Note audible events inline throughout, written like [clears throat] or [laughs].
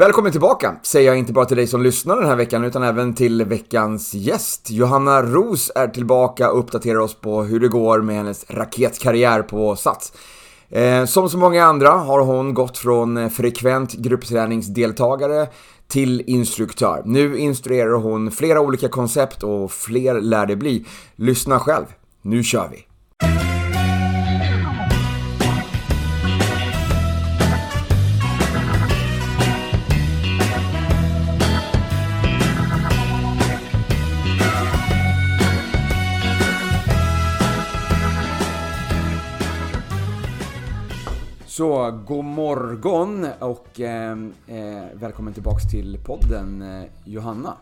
Välkommen tillbaka, säger jag inte bara till dig som lyssnar den här veckan utan även till veckans gäst. Johanna Ros är tillbaka och uppdaterar oss på hur det går med hennes raketkarriär på Sats. Eh, som så många andra har hon gått från eh, frekvent gruppträningsdeltagare till instruktör. Nu instruerar hon flera olika koncept och fler lär det bli. Lyssna själv, nu kör vi! Så, god morgon och eh, eh, välkommen tillbaks till podden eh, Johanna.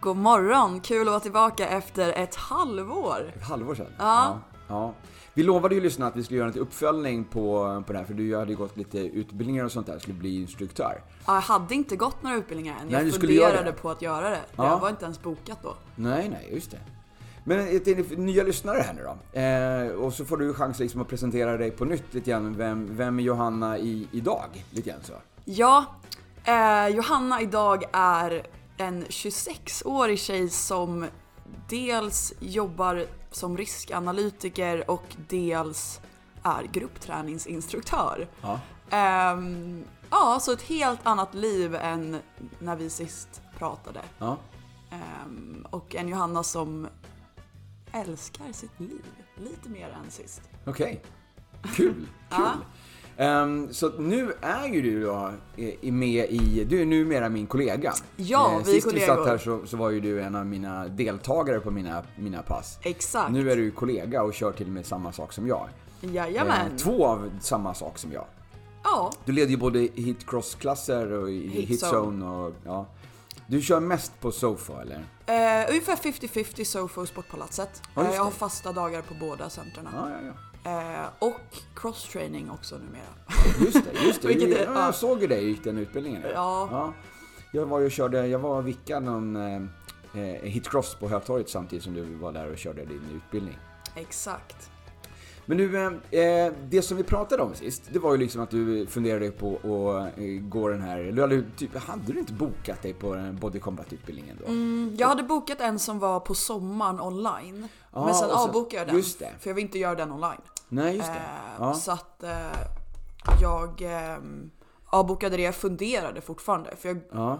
God morgon! Kul att vara tillbaka efter ett halvår. Ett halvår sedan? Ja. ja. Vi lovade ju lyssna att vi skulle göra en uppföljning på, på det här för du hade ju gått lite utbildningar och sånt där, skulle bli instruktör. Ja, jag hade inte gått några utbildningar än. Jag Nej, du skulle göra funderade på att göra det. Ja. Jag var inte ens bokat då. Nej, nej, just det. Men till nya lyssnare här nu då. Eh, och så får du chans liksom att presentera dig på nytt lite grann. Vem, vem är Johanna i, idag? Lite grann så. Ja, eh, Johanna idag är en 26-årig tjej som dels jobbar som riskanalytiker och dels är gruppträningsinstruktör. Ja. Ehm, ja, så ett helt annat liv än när vi sist pratade. Ja. Ehm, och en Johanna som älskar sitt liv lite mer än sist. Okej. Kul. [laughs] Kul. Ja. Ehm, så nu är ju du då eh, med i, du är numera min kollega. Ja, Eh, vi är Sist vi kollegor. satt här så, så var ju du en av mina deltagare på mina, mina pass. Exakt. Nu är du kollega och kör till och med samma sak som jag. Jajamän. Eh, två av samma sak som jag. Ja, Du leder ju både hit cross-klasser och i Hit och ja. Du kör mest på Sofa eller? eh, ungefär 50-50 Sofo och Sportpalatset. Ja, Eh, jag har fasta dagar på båda centrarna. Ja, ja. Eh, och cross-training också numera. Just det, just det. [laughs] Vilket ja, jag såg ju dig gick den utbildningen. Ja. ja. Jag var ju och körde, jag var och vickade någon eh, eh, hitcross på Hötorget samtidigt som du var där och körde din utbildning. Exakt. Men du, eh, eh, det som vi pratade om sist, det var ju liksom att du funderade på att eh, gå den här, hade, typ, hade du inte bokat dig på den body combat-utbildningen då? Mm, jag hade bokat en som var på sommaren online. Ja, men sen avbokade jag den. just det. För jag vill inte göra den online. Nej, just det. Eh, Ja. Så att eh, jag eh, avbokade det. Jag funderade fortfarande. För jag Ja.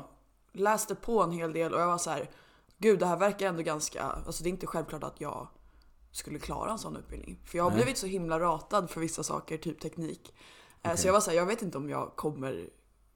läste på en hel del och jag var så här. Gud, det här verkar ändå ganska... Alltså det är inte självklart att jag skulle klara en sån utbildning. För jag har blivit så himla ratad för vissa saker, typ teknik. Eh, Så jag var så här, jag vet inte om jag kommer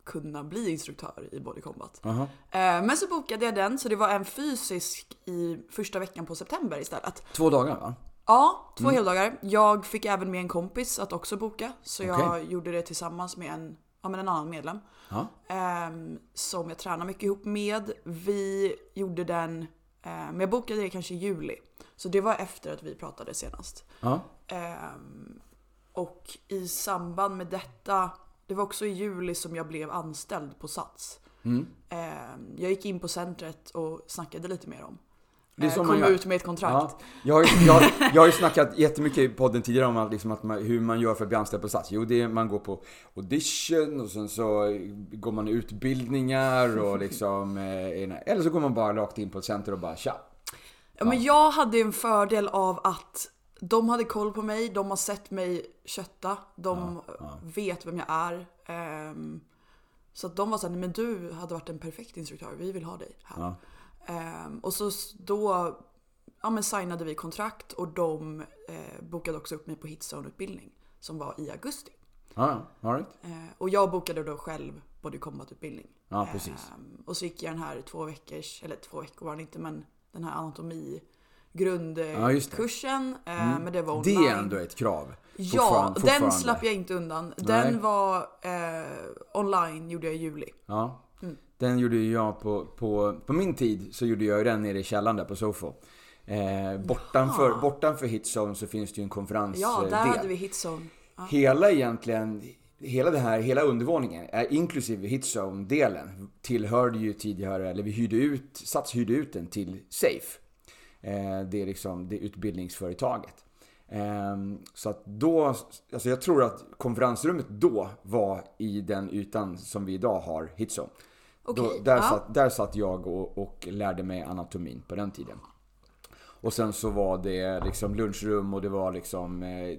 kunna bli instruktör i Body Combat. Eh, Men så bokade jag den, så det var en fysisk i första veckan på september istället. Två dagar va? Ja, två heldagar. Jag fick även med en kompis att också boka. Så jag Okej. gjorde det tillsammans med en, ja, men en annan medlem. Ja. ehm, som jag tränar mycket ihop med. Vi gjorde den, men jag bokade det kanske i juli. Så det var efter att vi pratade senast. Ja. Ehm, och i samband med detta, det var också i juli som jag blev anställd på Sats. Mm. Ehm, jag gick in på centret och snackade lite med dem. Det är Eh, så man kom gör. ut med ett kontrakt. Ja. Jag, har ju, jag, jag har ju snackat jättemycket i podden tidigare om att, liksom att man, hur man gör för att bli anställd på Sats. Jo, det är, man går på audition och sen så går man utbildningar och [laughs] liksom... Eh, eller så går man bara rakt in på ett center och bara tja. Ja, men jag hade en fördel av att de hade koll på mig, de har sett mig kötta, de vet vem jag är. Ehm, så att de var såhär, "Nej, men du hade varit en perfekt instruktör, vi vill ha dig här. Ja. Ehm, och så då ja, men signade vi kontrakt och de eh, bokade också upp mig på Hitzone-utbildning som var i augusti. Ja, right. Eh, och jag bokade då själv body combat-utbildning. Ja, precis. Ehm, och så gick jag den här två veckors, eller två veckor var det inte, men den här anatomi grundkursen. just det. Mm. eh, Men det var Det online. är ändå ett krav. Ja, den slapp jag inte undan. Nej. Den var eh, online, gjorde jag i juli. Ja. Mm. Den gjorde jag på, på, på min tid så gjorde jag den nere i källaren där på Sofo. Eh, bortanför, Jaha. bortanför Hitzone så finns det ju en konferensdel. Ja, där hade vi hitzone. Ja. Hela egentligen, hela det här, hela undervåningen, inklusive Hitzone-delen, tillhörde ju tidigare, eller vi hyrde ut, Sats hyrde ut den till Safe. Eh, det är liksom det utbildningsföretaget. Ehm, så att då, alltså jag tror att konferensrummet då var i den ytan som vi idag har Hitzone. Okej, Då, där, ja. satt, där satt jag och, och lärde mig anatomin på den tiden. Och sen så var det liksom lunchrum och det var liksom eh,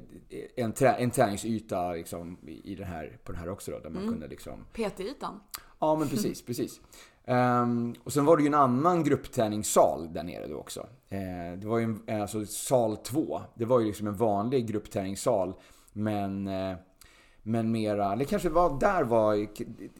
en, trä, en träningsyta liksom i den här, på den här också då, där man Mm. kunde liksom PT-ytan. Ja men precis, [laughs] precis. Ehm, och sen var det ju en annan gruppträningssal där nere då också. Eh, det var ju en, alltså sal 2. Det var ju liksom en vanlig gruppträningssal. Men, eh, men mera, eller kanske var, där var,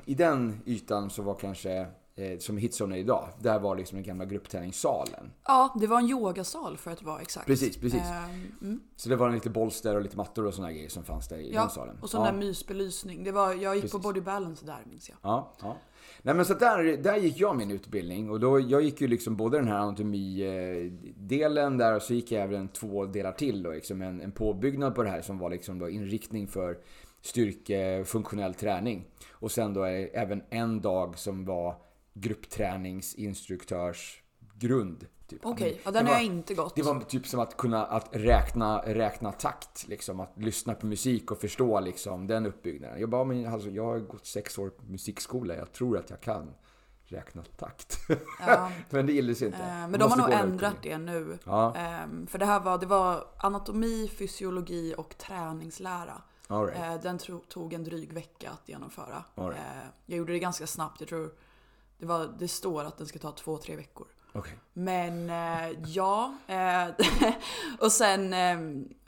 i den ytan så var kanske, eh, som Hitzone är idag, där var liksom den gamla gruppträningssalen. Ja, det var en yogasal för att vara exakt. Precis, precis. Ehm, mm. Så det var lite bolster och lite mattor och här grejer som fanns där i den Ja, salen. och sån ja. där mysbelysning. Det var, jag gick på Precis. body balance där minns jag. Ja, ja. Nej men så där, där gick jag min utbildning och då, jag gick ju liksom både den här anatomidelen där och så gick jag även två delar till då, liksom en, en påbyggnad på det här som var liksom då inriktning för styrke, funktionell träning. Och sen då är även en dag som var gruppträningsinstruktörs grund. Typ. Okej, ja, Det den har jag inte gått. det var typ som att kunna att räkna, räkna takt. Liksom, att lyssna på musik och förstå liksom, den uppbyggnaden. Jag, bara, men, alltså, jag har gått sex år på musikskola. Jag tror att jag kan räkna takt. Ja. [laughs] men det gills inte. Eh, Men de har nog ändrat det nu. Ja, Ehm, För det här var, det var anatomi, fysiologi och träningslära. right. Eh, Den tog en dryg vecka att genomföra. Right. Eh, Jag gjorde det ganska snabbt. Jag tror det, var, det står att den ska ta två, tre veckor. Okej. Men eh, ja. Eh, [laughs] och sen eh,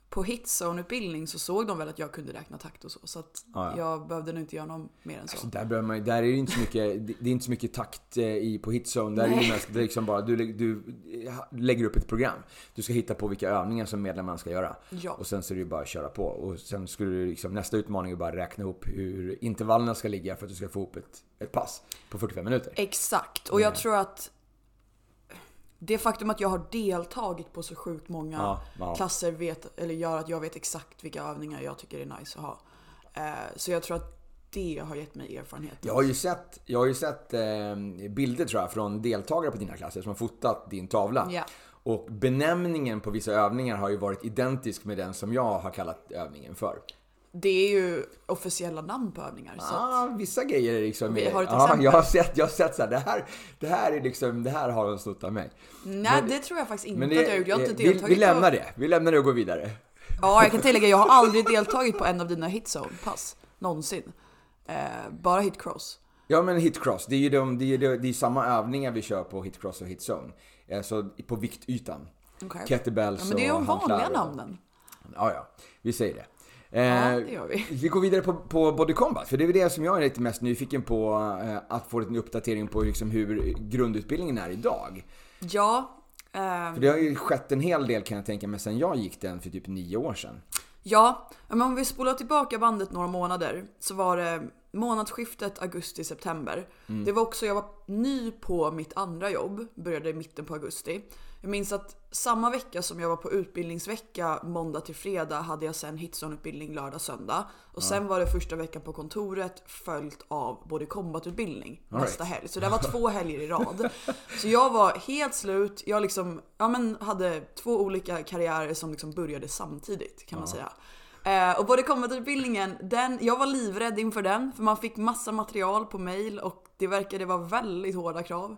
på Hitzone-utbildning så såg de väl att jag kunde räkna takt och så. Så att Ja, ja. jag behövde nog inte göra något mer än så. Så där, man, där är det inte så mycket, [laughs] det är inte så mycket takt eh, i, på hitzone. Där är det Nej. mest det är liksom bara, du, du lägger upp ett program. Du ska hitta på vilka övningar som medlemmarna ska göra. Ja. Och sen så är det ju bara att köra på. Och sen skulle du liksom, nästa utmaning är bara räkna ihop hur intervallerna ska ligga för att du ska få ihop ett, ett pass på 45 minuter. Exakt. Och jag tror att det faktum att jag har deltagit på så sjukt många Ja, ja. klasser vet, eller gör att jag vet exakt vilka övningar jag tycker är nice att ha. Eh, så jag tror att det har gett mig erfarenhet. Jag har ju sett, jag har ju sett eh, bilder tror jag från deltagare på dina klasser som har fotat din tavla. Ja. Och benämningen på vissa övningar har ju varit identisk med den som jag har kallat övningen för. Det är ju officiella namn på övningar. Så att, Ja, vissa grejer är liksom... Vi har ett ja, exempel. jag har sett, jag har sett så här, det här, det här är liksom, det här har de snott av mig. nej, det tror jag faktiskt inte Men att jag har gjort. Jag har eh, inte vi, deltagit vi lämnar på... det, vi lämnar det och går vidare. Ja, jag kan tillägga, jag har aldrig deltagit på en av dina hitzone-pass. Någonsin. Eh, bara hitcross. Ja men hitcross, det är ju de, det är, ju de, det är samma övningar vi kör på hitcross och hitzone. Alltså på viktytan. Okay. Kettlebells Ja, men det är ju och de vanliga och- namnen. Ja, ja. Vi säger det. Ja, Eh, det gör vi. vi går vidare på, på Body Combat, för det är väl det som jag är lite mest nyfiken på. Eh, att få en uppdatering på liksom hur grundutbildningen är idag. Ja. ehm, För det har ju skett en hel del kan jag tänka mig sen jag gick den för typ nio år sedan. Ja, men om vi spolar tillbaka bandet några månader så var det månadsskiftet augusti-september. Det var också, jag var ny på mitt andra jobb, började i mitten på augusti. Jag minns att samma vecka som jag var på utbildningsvecka måndag till fredag hade jag sen Hitzone-utbildning lördag söndag. Och sen var det första veckan på kontoret följt av både combatutbildning All nästa right. helg. Så det var [laughs] två helger i rad. Så jag var helt slut. Jag liksom, ja, men hade två olika karriärer som liksom började samtidigt kan man säga. Eh, och både combatutbildningen, den, jag var livrädd inför den för man fick massa material på mail och det verkade vara väldigt hårda krav.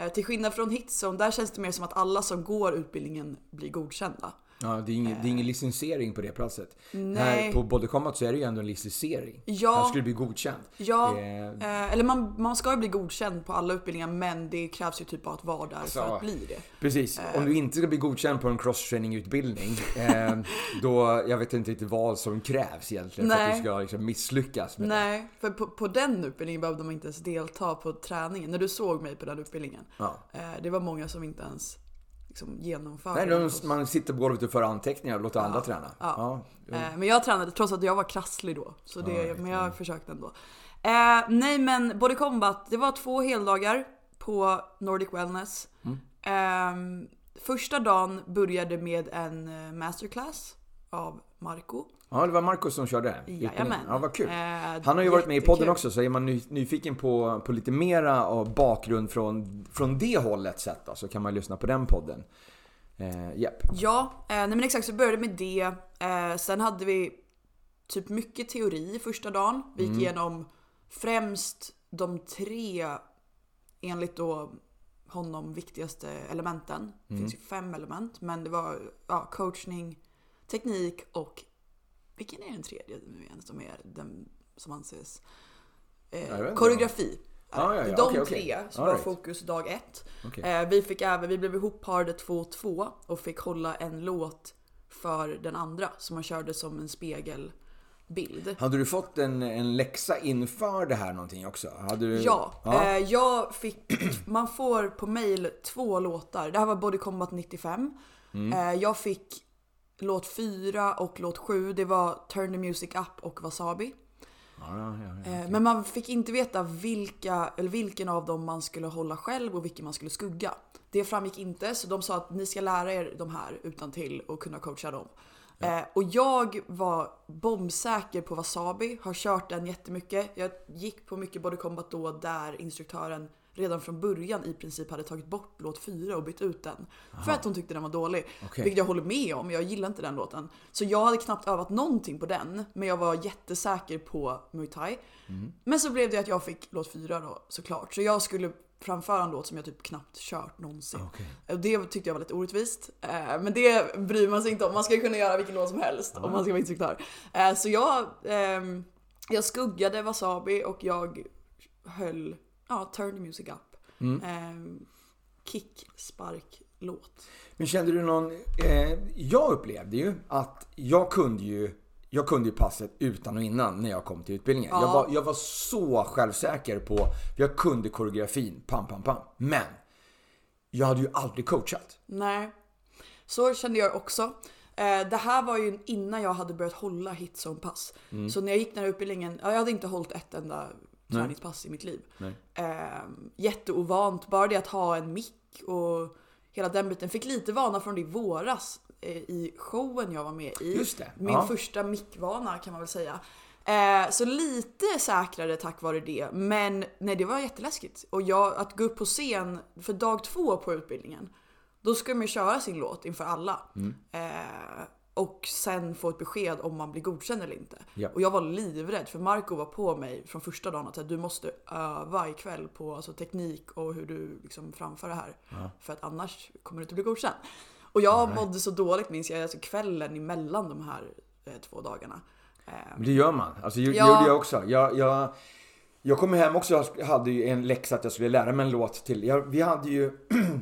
Eh, till skillnad från Hitson, där känns det mer som att alla som går utbildningen blir godkända. Ja, det är ingen, det är ingen licensiering på det platset. Nej. Här på Body Combat så är det ju ändå en licensiering. Ja. Här skulle du bli godkänd. Ja, Eh, eh, eller man, man ska ju bli godkänd på alla utbildningar men det krävs ju typ bara att vara där Alltså, för att bli det. Precis. Om du inte ska bli godkänd på en cross-training-utbildning, eh, [laughs] då, jag vet inte riktigt vad som krävs egentligen för att Nej. du ska liksom misslyckas med det. Nej, för på, på den utbildningen behövde man inte ens delta på träningen. När du såg mig på den utbildningen. Ja. Eh, det var många som inte ens liksom, genomförde Nej, de, man sitter på golvet och för anteckningar och låter andra träna. ja. Ja. Eh, men jag tränade trots att jag var krasslig då. Så det, Ja, vet, men jag försökte ändå. Eh, nej men Body Combat, det var två heldagar på Nordic Wellness. Mm. Eh, första dagen började med en eh, masterclass av Marco. Ja, det var Marcus som körde. Jajamän. Ja, vad kul. Eh, Han har ju varit med i podden också, så är man ny, nyfiken på, på lite mera av bakgrund från, från det hållet sett då, så kan man lyssna på den podden. Eh, japp. Ja, eh, nej men exakt så började med det. Eh, sen hade vi typ mycket teori första dagen. Vi gick igenom främst de tre, enligt då honom, viktigaste elementen. Det finns ju fem element, men det var ja, coachning, teknik och vilken är den tredje nu igen som är den som anses? Eh, koreografi. Ah, ja, ja. De okej. tre som All var right. fokus dag ett. Okej. Eh, vi fick även, vi blev ihopparade 2-2 och fick hålla en låt för den andra som man körde som en spegelbild. Hade du fått en, en läxa inför det här någonting också? Hade du... Ja, ja. Eh, jag fick, [clears throat] man får på mail två låtar. Det här var Body Combat 95. Mm. Eh, jag fick låt 4 och låt 7. Det var Turn the Music Up och Wasabi. Ja, ja, ja. Eh, Men man fick inte veta vilka, eller vilken av dem man skulle hålla själv och vilken man skulle skugga. Det framgick inte så de sa att ni ska lära er de här utan till och kunna coacha dem. Eh, och jag var bombsäker på Wasabi, har kört den jättemycket. Jag gick på mycket body combat då där instruktören redan från början i princip hade tagit bort låt 4 och bytt ut den. För att hon tyckte den var dålig. Okej. Vilket jag håller med om, jag gillar inte den låten. Så jag hade knappt övat någonting på den, men jag var jättesäker på Muay Thai. Men så blev det att jag fick låt 4 då såklart. Så jag skulle framföra en låt som jag typ knappt kört någonsin. Och det tyckte jag var lite orättvist. Eh, Men det bryr man sig inte om. Man ska kunna göra vilken låt som helst om man ska vara instruktör. Eh, Så jag, ehm, jag skuggade Wasabi och jag höll ja, Turn the Music Up. Mm. Kick, spark, låt. Men kände du någon... Eh, jag upplevde ju att jag kunde ju, jag kunde ju passet utan och innan när jag kom till utbildningen. Jag, var, jag var så självsäker på... För jag kunde koreografin, pam, pam, pam. Men jag hade ju aldrig coachat. Nej, så kände jag också. Eh, Det här var ju innan jag hade börjat hålla hitzone-pass. Så när jag gick den här utbildningen, ja, jag hade inte hållit ett enda träningspass i mitt liv. Eh, jätteovant, bara det att ha en mick och hela den biten. Fick lite vana från det i våras eh, i showen jag var med i. Just det, Min ja. första mickvana kan man väl säga. Eh, så lite säkrare tack vare det. Men nej, det var jätteläskigt. Och jag, att gå upp på scen för dag två på utbildningen. Då ska man ju köra sin låt inför alla. Mm. Eh, och sen få ett besked om man blir godkänd eller inte. Ja. Och jag var livrädd för Marco var på mig från första dagen att säga, du måste öva ikväll på alltså, teknik och hur du liksom framför det här. För att annars kommer du inte bli godkänd. Och jag mådde så dåligt minns jag, alltså kvällen emellan de här eh, två dagarna. Eh, Men det gör man. Alltså, det Ja. gjorde jag också. Jag, jag, jag kom hem också och hade ju en läxa att jag skulle lära mig en låt till. Jag, vi hade ju... [clears throat]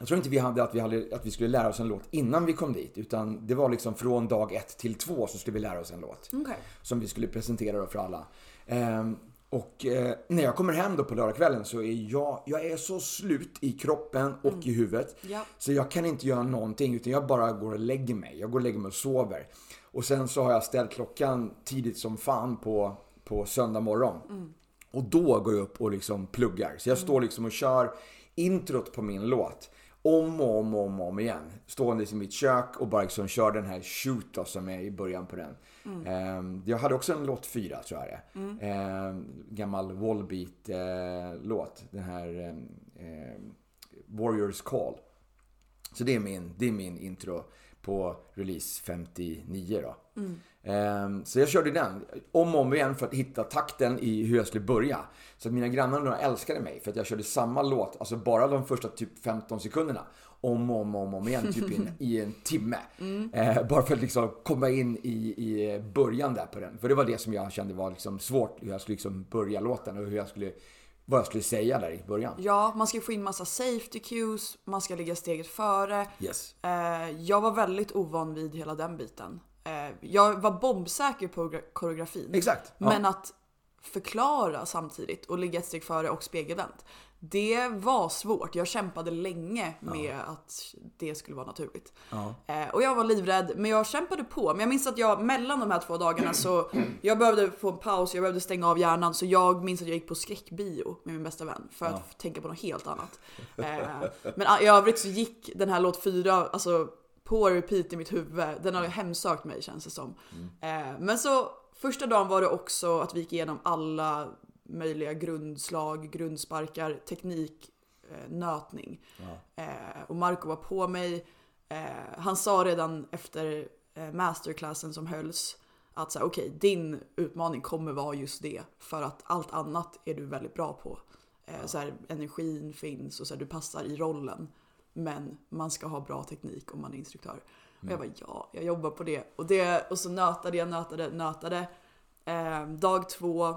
Jag tror inte vi hade att, vi hade att vi skulle lära oss en låt innan vi kom dit. Utan det var liksom från dag ett till två så skulle vi lära oss en låt. Okej. Som vi skulle presentera då för alla. Ehm, och eh, när jag kommer hem då på lördagskvällen så är jag, jag är så slut i kroppen och i huvudet. Ja. Så jag kan inte göra någonting utan jag bara går och lägger mig. Jag går och lägger mig och sover. Och sen så har jag ställt klockan tidigt som fan på, på söndag morgon. Och då går jag upp och liksom pluggar. Så jag står liksom och kör introt på min låt. Om och om och om, om igen. Ståendes i mitt kök och bara liksom kör den här shoot då, som är i början på den. Ehm, jag hade också en låt fyra tror jag det är. Ehm, Gammal Wallbeat-låt. den här ehm, Warriors Call. Så det är min, det är min intro på release 59 då. Ehm, så jag körde den om och om igen för att hitta takten i hur jag skulle börja. Så att mina grannar älskade mig för att jag körde samma låt, alltså bara de första typ 15 sekunderna. Om och om, om, om igen, typ i en, [laughs] i en timme. Eh, bara för att liksom komma in i, i början där på den. För det var det som jag kände var liksom svårt, hur jag skulle liksom börja låten och hur jag skulle, vad jag skulle säga där i början. Ja, man ska få in massa safety cues, man ska ligga steget före. Yes. Eh, jag var väldigt ovan vid hela den biten. Eh, jag var bombsäker på gra- koreografin. Exakt. Ja. Men att förklara samtidigt och ligga ett steg före och spegelvänt. Det var svårt. Jag kämpade länge med att det skulle vara naturligt. Eh, och jag var livrädd, men jag kämpade på. Men jag minns att jag mellan de här två dagarna så jag behövde få en paus, jag behövde stänga av hjärnan. Så jag minns att jag gick på skräckbio med min bästa vän för att tänka på något helt annat. Eh, men i övrigt så gick den här låt 4, alltså på repeat i mitt huvud. Den har hemsökt mig känns det som. Eh, men så första dagen var det också att vi gick igenom alla möjliga grundslag, grundsparkar, teknik, eh, nötning. Eh, och Marco var på mig. Eh, han sa redan efter eh, masterclassen som hölls att okej, din utmaning kommer vara just det. För att allt annat är du väldigt bra på. Eh, så här, energin finns och så här, du passar i rollen. Men man ska ha bra teknik om man är instruktör. Och jag bara ja, jag jobbar på det. Och, det, och så nötade jag, nötade, nötade. Eh, dag två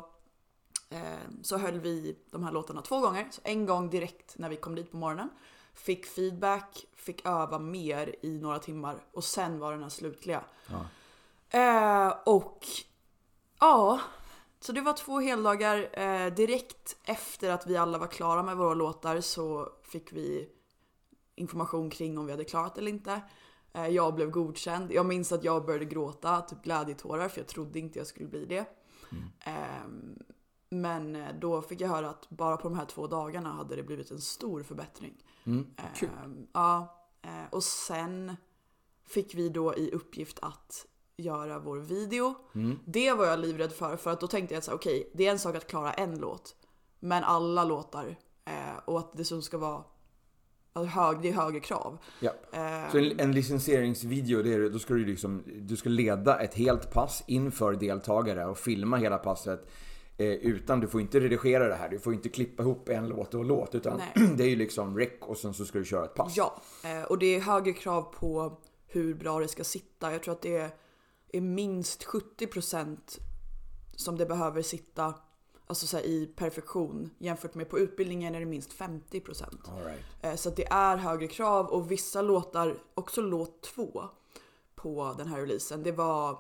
eh, så höll vi de här låtarna två gånger. Så en gång direkt när vi kom dit på morgonen. Fick feedback, fick öva mer i några timmar och sen var den här slutliga. Ja. Eh, och ja, så det var två heldagar. Eh, direkt efter att vi alla var klara med våra låtar så fick vi information kring om vi hade klarat eller inte. Eh, jag blev godkänd. Jag minns att jag började gråta, typ glädjetårar, för jag trodde inte jag skulle bli det. Eh, men eh, då fick jag höra att bara på de här två dagarna hade det blivit en stor förbättring. Mm. Ehm, ja, eh, och sen fick vi då i uppgift att göra vår video. Mm. Det var jag livrädd för, för att då tänkte jag att okej, det är en sak att klara en låt, men alla låtar och att det som ska vara hög, det är högre krav. Ja. Eh, Så en, en licensieringsvideo, det är, då ska du liksom, du ska leda ett helt pass inför deltagare och filma hela passet. Eh, utan, du får inte redigera det här, du får inte klippa ihop en låt och låt. Utan [clears throat] det är ju liksom rec och sen så ska du köra ett pass. Ja, eh, och det är högre krav på hur bra det ska sitta. Jag tror att det är, är minst 70% som det behöver sitta alltså så här, i perfektion. Jämfört med på utbildningen är det minst 50%. All right. Eh, Så det är högre krav och vissa låtar, också låt två på den här releasen, det var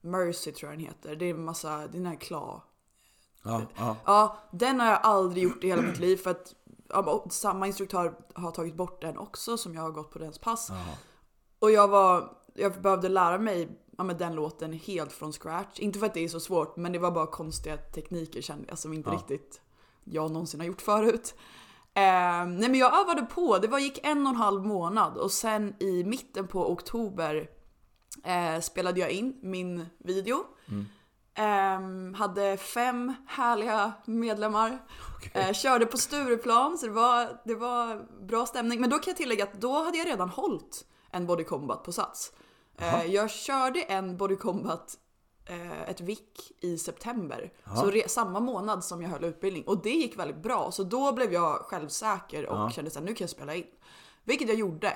Mercy tror jag den heter. Det är en massa, det är den här Kla. Ja, ja. Ja, den har jag aldrig gjort i hela mitt liv för att ja, samma instruktör har tagit bort den också som jag har gått på dens pass. Jaha. Och jag var, jag behövde lära mig ja, men den låten helt från scratch. Inte för att det är så svårt, men det var bara konstiga tekniker kände jag som inte Ja. riktigt jag någonsin har gjort förut. Eh, nej men jag övade på, det var, gick en och en halv månad och sen i mitten på oktober eh, spelade jag in min video. Eh, hade fem härliga medlemmar. Eh, körde på Stureplan så det var, det var bra stämning. Men då kan jag tillägga att då hade jag redan hållit en body combat på Sats. Jaha. Eh, jag körde en body combat eh, ett vick i september. Så re- samma månad som jag höll utbildning. Och det gick väldigt bra. Så då blev jag självsäker och Ja. kände att nu kan jag spela in. Vilket jag gjorde.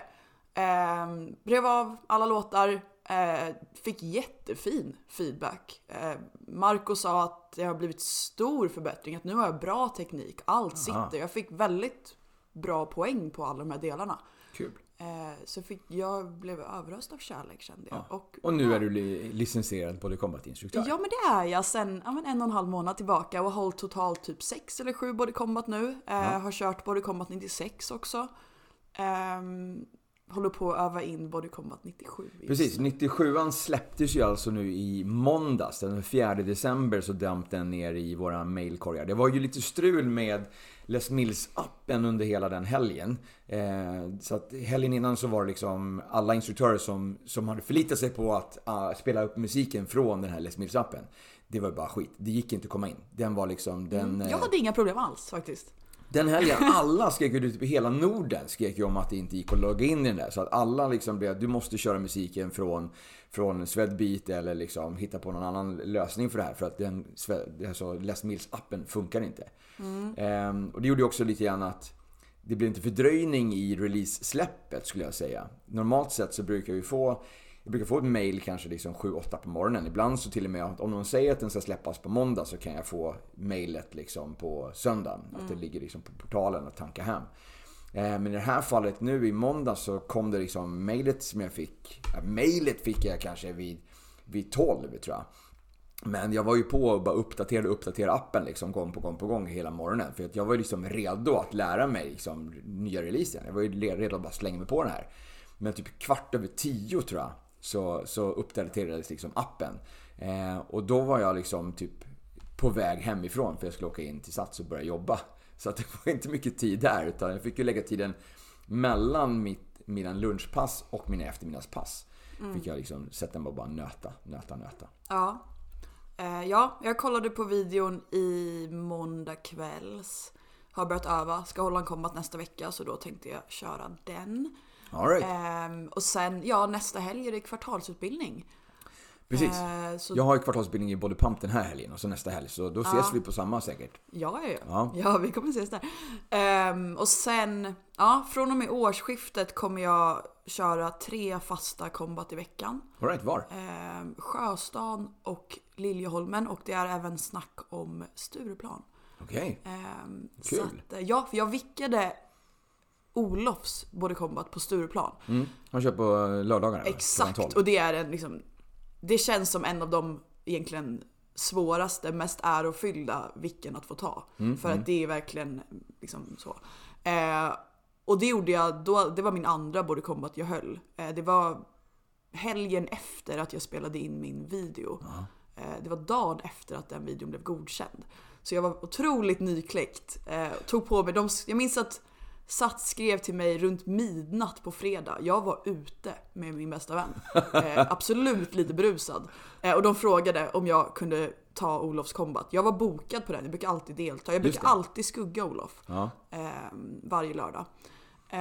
Eh, brev av alla låtar. Eh, fick jättefin feedback. Eh, Marco sa att det har blivit stor förbättring. Att nu har jag bra teknik. Allt sitter. Jag fick väldigt bra poäng på alla de här delarna. Kul. Eh, så fick, jag blev överöst av kärlek kände jag. Och, Och nu är du li- licensierad body combat-instruktör. Ja men det är jag sen ja, men en och en halv månad tillbaka och har hållit totalt typ sex eller sju body combat nu. Eh, Har kört body combat 96 också. Ehm, håller på att öva in body combat 97. just Precis, nu. 97an släpptes ju alltså nu i måndags. Den 4 december så damp den ner i våra mailkorgar. Det var ju lite strul med Les Mills-appen under hela den helgen. Eh, så att helgen innan så var det liksom alla instruktörer som, som hade förlitat sig på att ah, spela upp musiken från den här Les Mills-appen. Det var bara skit. Det gick inte att komma in. Den var liksom... Den, eh, Jag hade inga problem alls faktiskt. Den helgen, [laughs] alla skrek ju typ hela Norden skrek ju om att det inte gick att logga in i den där. Så att alla liksom blev, du måste köra musiken från, från Swedbeat eller liksom hitta på någon annan lösning för det här. För att den, alltså Les Mills-appen funkar inte. Ehm, och det gjorde ju också lite grann att det blev inte fördröjning i release-släppet skulle jag säga. Normalt sett så brukar vi få jag brukar få ett mail kanske liksom 7-8 på morgonen. Ibland så till och med att om någon säger att den ska släppas på måndag så kan jag få mailet liksom på söndagen. Att det ligger liksom på portalen och tanka hem. Eh, Men i det här fallet nu i måndag så kom det liksom mailet som jag fick. Ja, mailet fick jag kanske vid, vid 12 tror jag. Men jag var ju på och bara uppdaterade och uppdaterade appen liksom gång på gång på gång hela morgonen. För att jag var ju liksom redo att lära mig liksom nya releasen. Jag var ju redo att bara slänga mig på den här. Men typ kvart över tio tror jag så, så uppdaterades liksom appen. Eh, och då var jag liksom typ på väg hemifrån för jag skulle åka in till Sats och börja jobba. [laughs] Så att det var inte mycket tid där utan jag fick ju lägga tiden mellan mitt, mina lunchpass och mina eftermiddagspass. Fick jag liksom sätta mig och bara nöta, nöta, nöta. Ja. Eh, ja, jag kollade på videon i måndag kvälls. Har börjat öva, ska hålla en kombat nästa vecka så då tänkte jag köra den. Right. Ehm, och sen, ja nästa helg är det kvartalsutbildning. Precis. Eh, så, Jag har ju kvartalsutbildning i Body Pump den här helgen och så nästa helg. Så då ses vi på samma säkert. Ja, ja, ja. Ja. ja, vi kommer ses där. Ehm, och sen, ja, från och med årsskiftet kommer jag köra tre fasta kombat i veckan. All right, var? Ehm, Sjöstan och Liljeholmen och det är även snack om Stureplan. Okej. Ehm, Kul. Att, eh, ja, för jag vickade Olofs Body Combat på Stureplan. Mm. Han kör på lördagar? eller? Klockan Exakt, 12. och det är en liksom, det känns som en av de egentligen svåraste, mest ärofyllda vicken att få ta. Mm, för att det är verkligen liksom så. Eh, och det gjorde jag, då, det var min andra body combat jag höll. Eh, det var helgen efter att jag spelade in min video. Eh, det var dagen efter att den videon blev godkänd. Så jag var otroligt nykläckt. Eh, tog på mig, de, jag minns att Sats skrev till mig runt midnatt på fredag. Jag var ute med min bästa vän. [laughs] Eh, absolut lite berusad. Eh, och de frågade om jag kunde ta Olofs combat. Jag var bokad på den, jag brukar alltid delta. Jag brukar alltid skugga Olof. Ja. Eh, varje lördag. Eh,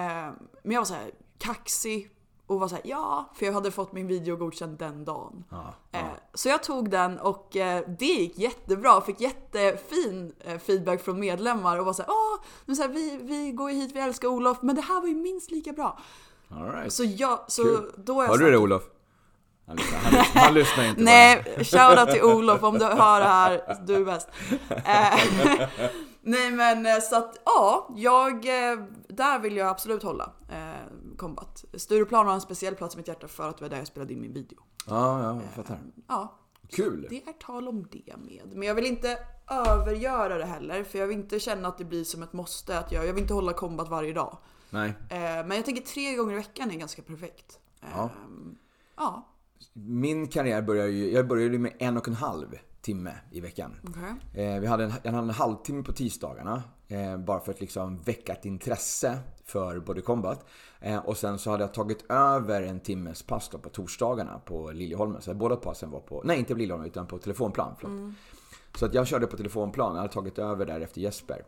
men jag var så här kaxig och var så här, ja, för jag hade fått min video godkänd den dagen. Ja. Eh, Så jag tog den och eh, det gick jättebra. Fick jättefin eh, feedback från medlemmar och var såhär åh, nu så här, vi, vi går ju hit, vi älskar Olof, men det här var ju minst lika bra. All right. Så jag, så Kul. då är jag Hör så du det Olof? Han lyssnar, han lyssnar, han lyssnar inte. Nej, shoutout till Olof om du hör det här, du är bäst. [laughs] Eh, Nej men eh, så att ja, jag, eh, där vill jag absolut hålla eh, Combat. Stureplan har en speciell plats i mitt hjärta för att det var där jag spelade in min video. Ja, ja, jag fattar. Ja, Kul. Det är tal om det med. Men jag vill inte övergöra det heller. För jag vill inte känna att det blir som ett måste. Att jag, jag vill inte hålla kombat varje dag. Nej. Eh, men jag tänker tre gånger i veckan är ganska perfekt. Eh, Ja. ja. Min karriär började ju, jag började ju med en och en halv timme i veckan. okej. Eh, vi hade en, jag hade en halvtimme på tisdagarna. Eh, bara för att liksom väcka ett intresse för Body Combat. Eh, och sen så hade jag tagit över en timmes pass på torsdagarna på Liljeholmen. Så båda passen var på, nej inte på Liljeholmen utan på telefonplan. Förlåt. Så att jag körde på telefonplan, jag hade tagit över där efter Jesper.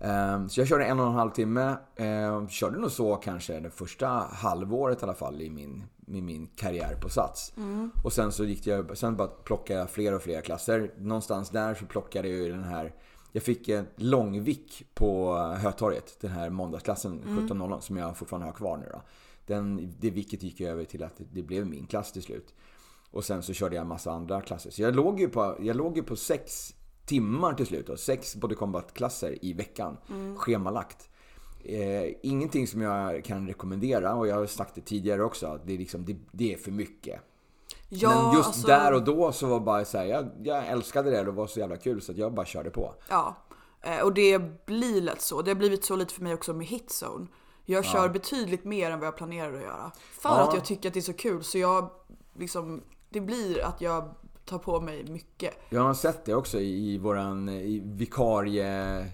Ehm, Så jag körde en och en halv timme. Ehm, Körde nog så kanske det första halvåret i alla fall i min, i min karriär på Sats. Och sen så gick jag, sen bara plockade jag fler och fler klasser. Någonstans där så plockade jag ju den här jag fick en långvick på Hötorget, den här måndagsklassen 17.00 som jag fortfarande har kvar nu då. Den, det vicket gick över till att det blev min klass till slut. Och sen så körde jag en massa andra klasser. Så jag låg ju på, jag låg ju på sex timmar till slut. Då. Sex body combat-klasser i veckan. Schemalagt. Eh, ingenting som jag kan rekommendera och jag har sagt det tidigare också. att Det är, liksom, det, det är för mycket. Ja, Men just alltså- där och då så var bara så här, jag, jag älskade det och det var så jävla kul så att jag bara körde på. Ja. Eh, och det blir lätt så. Det har blivit så lite för mig också med hitzone. Jag kör betydligt mer än vad jag planerar att göra. För Ja. att jag tycker att det är så kul. Så jag liksom, det blir att jag tar på mig mycket. Jag har sett det också i våran i vikarie,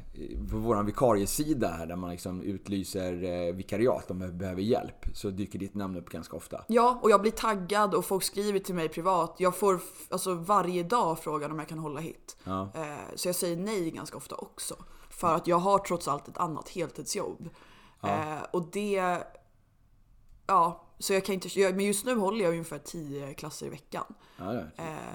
på våran vikariesida här där man liksom utlyser eh, vikariat om man behöver hjälp. Så dyker ditt namn upp ganska ofta. Ja, och jag blir taggad och folk skriver till mig privat. Jag får alltså varje dag frågan om jag kan hålla hit. Ja. Eh, så jag säger nej ganska ofta också. För att jag har trots allt ett annat heltidsjobb. Eh, och det... Ja, så jag kan inte... Men just nu håller jag ungefär 10 klasser i veckan. Ja, ja.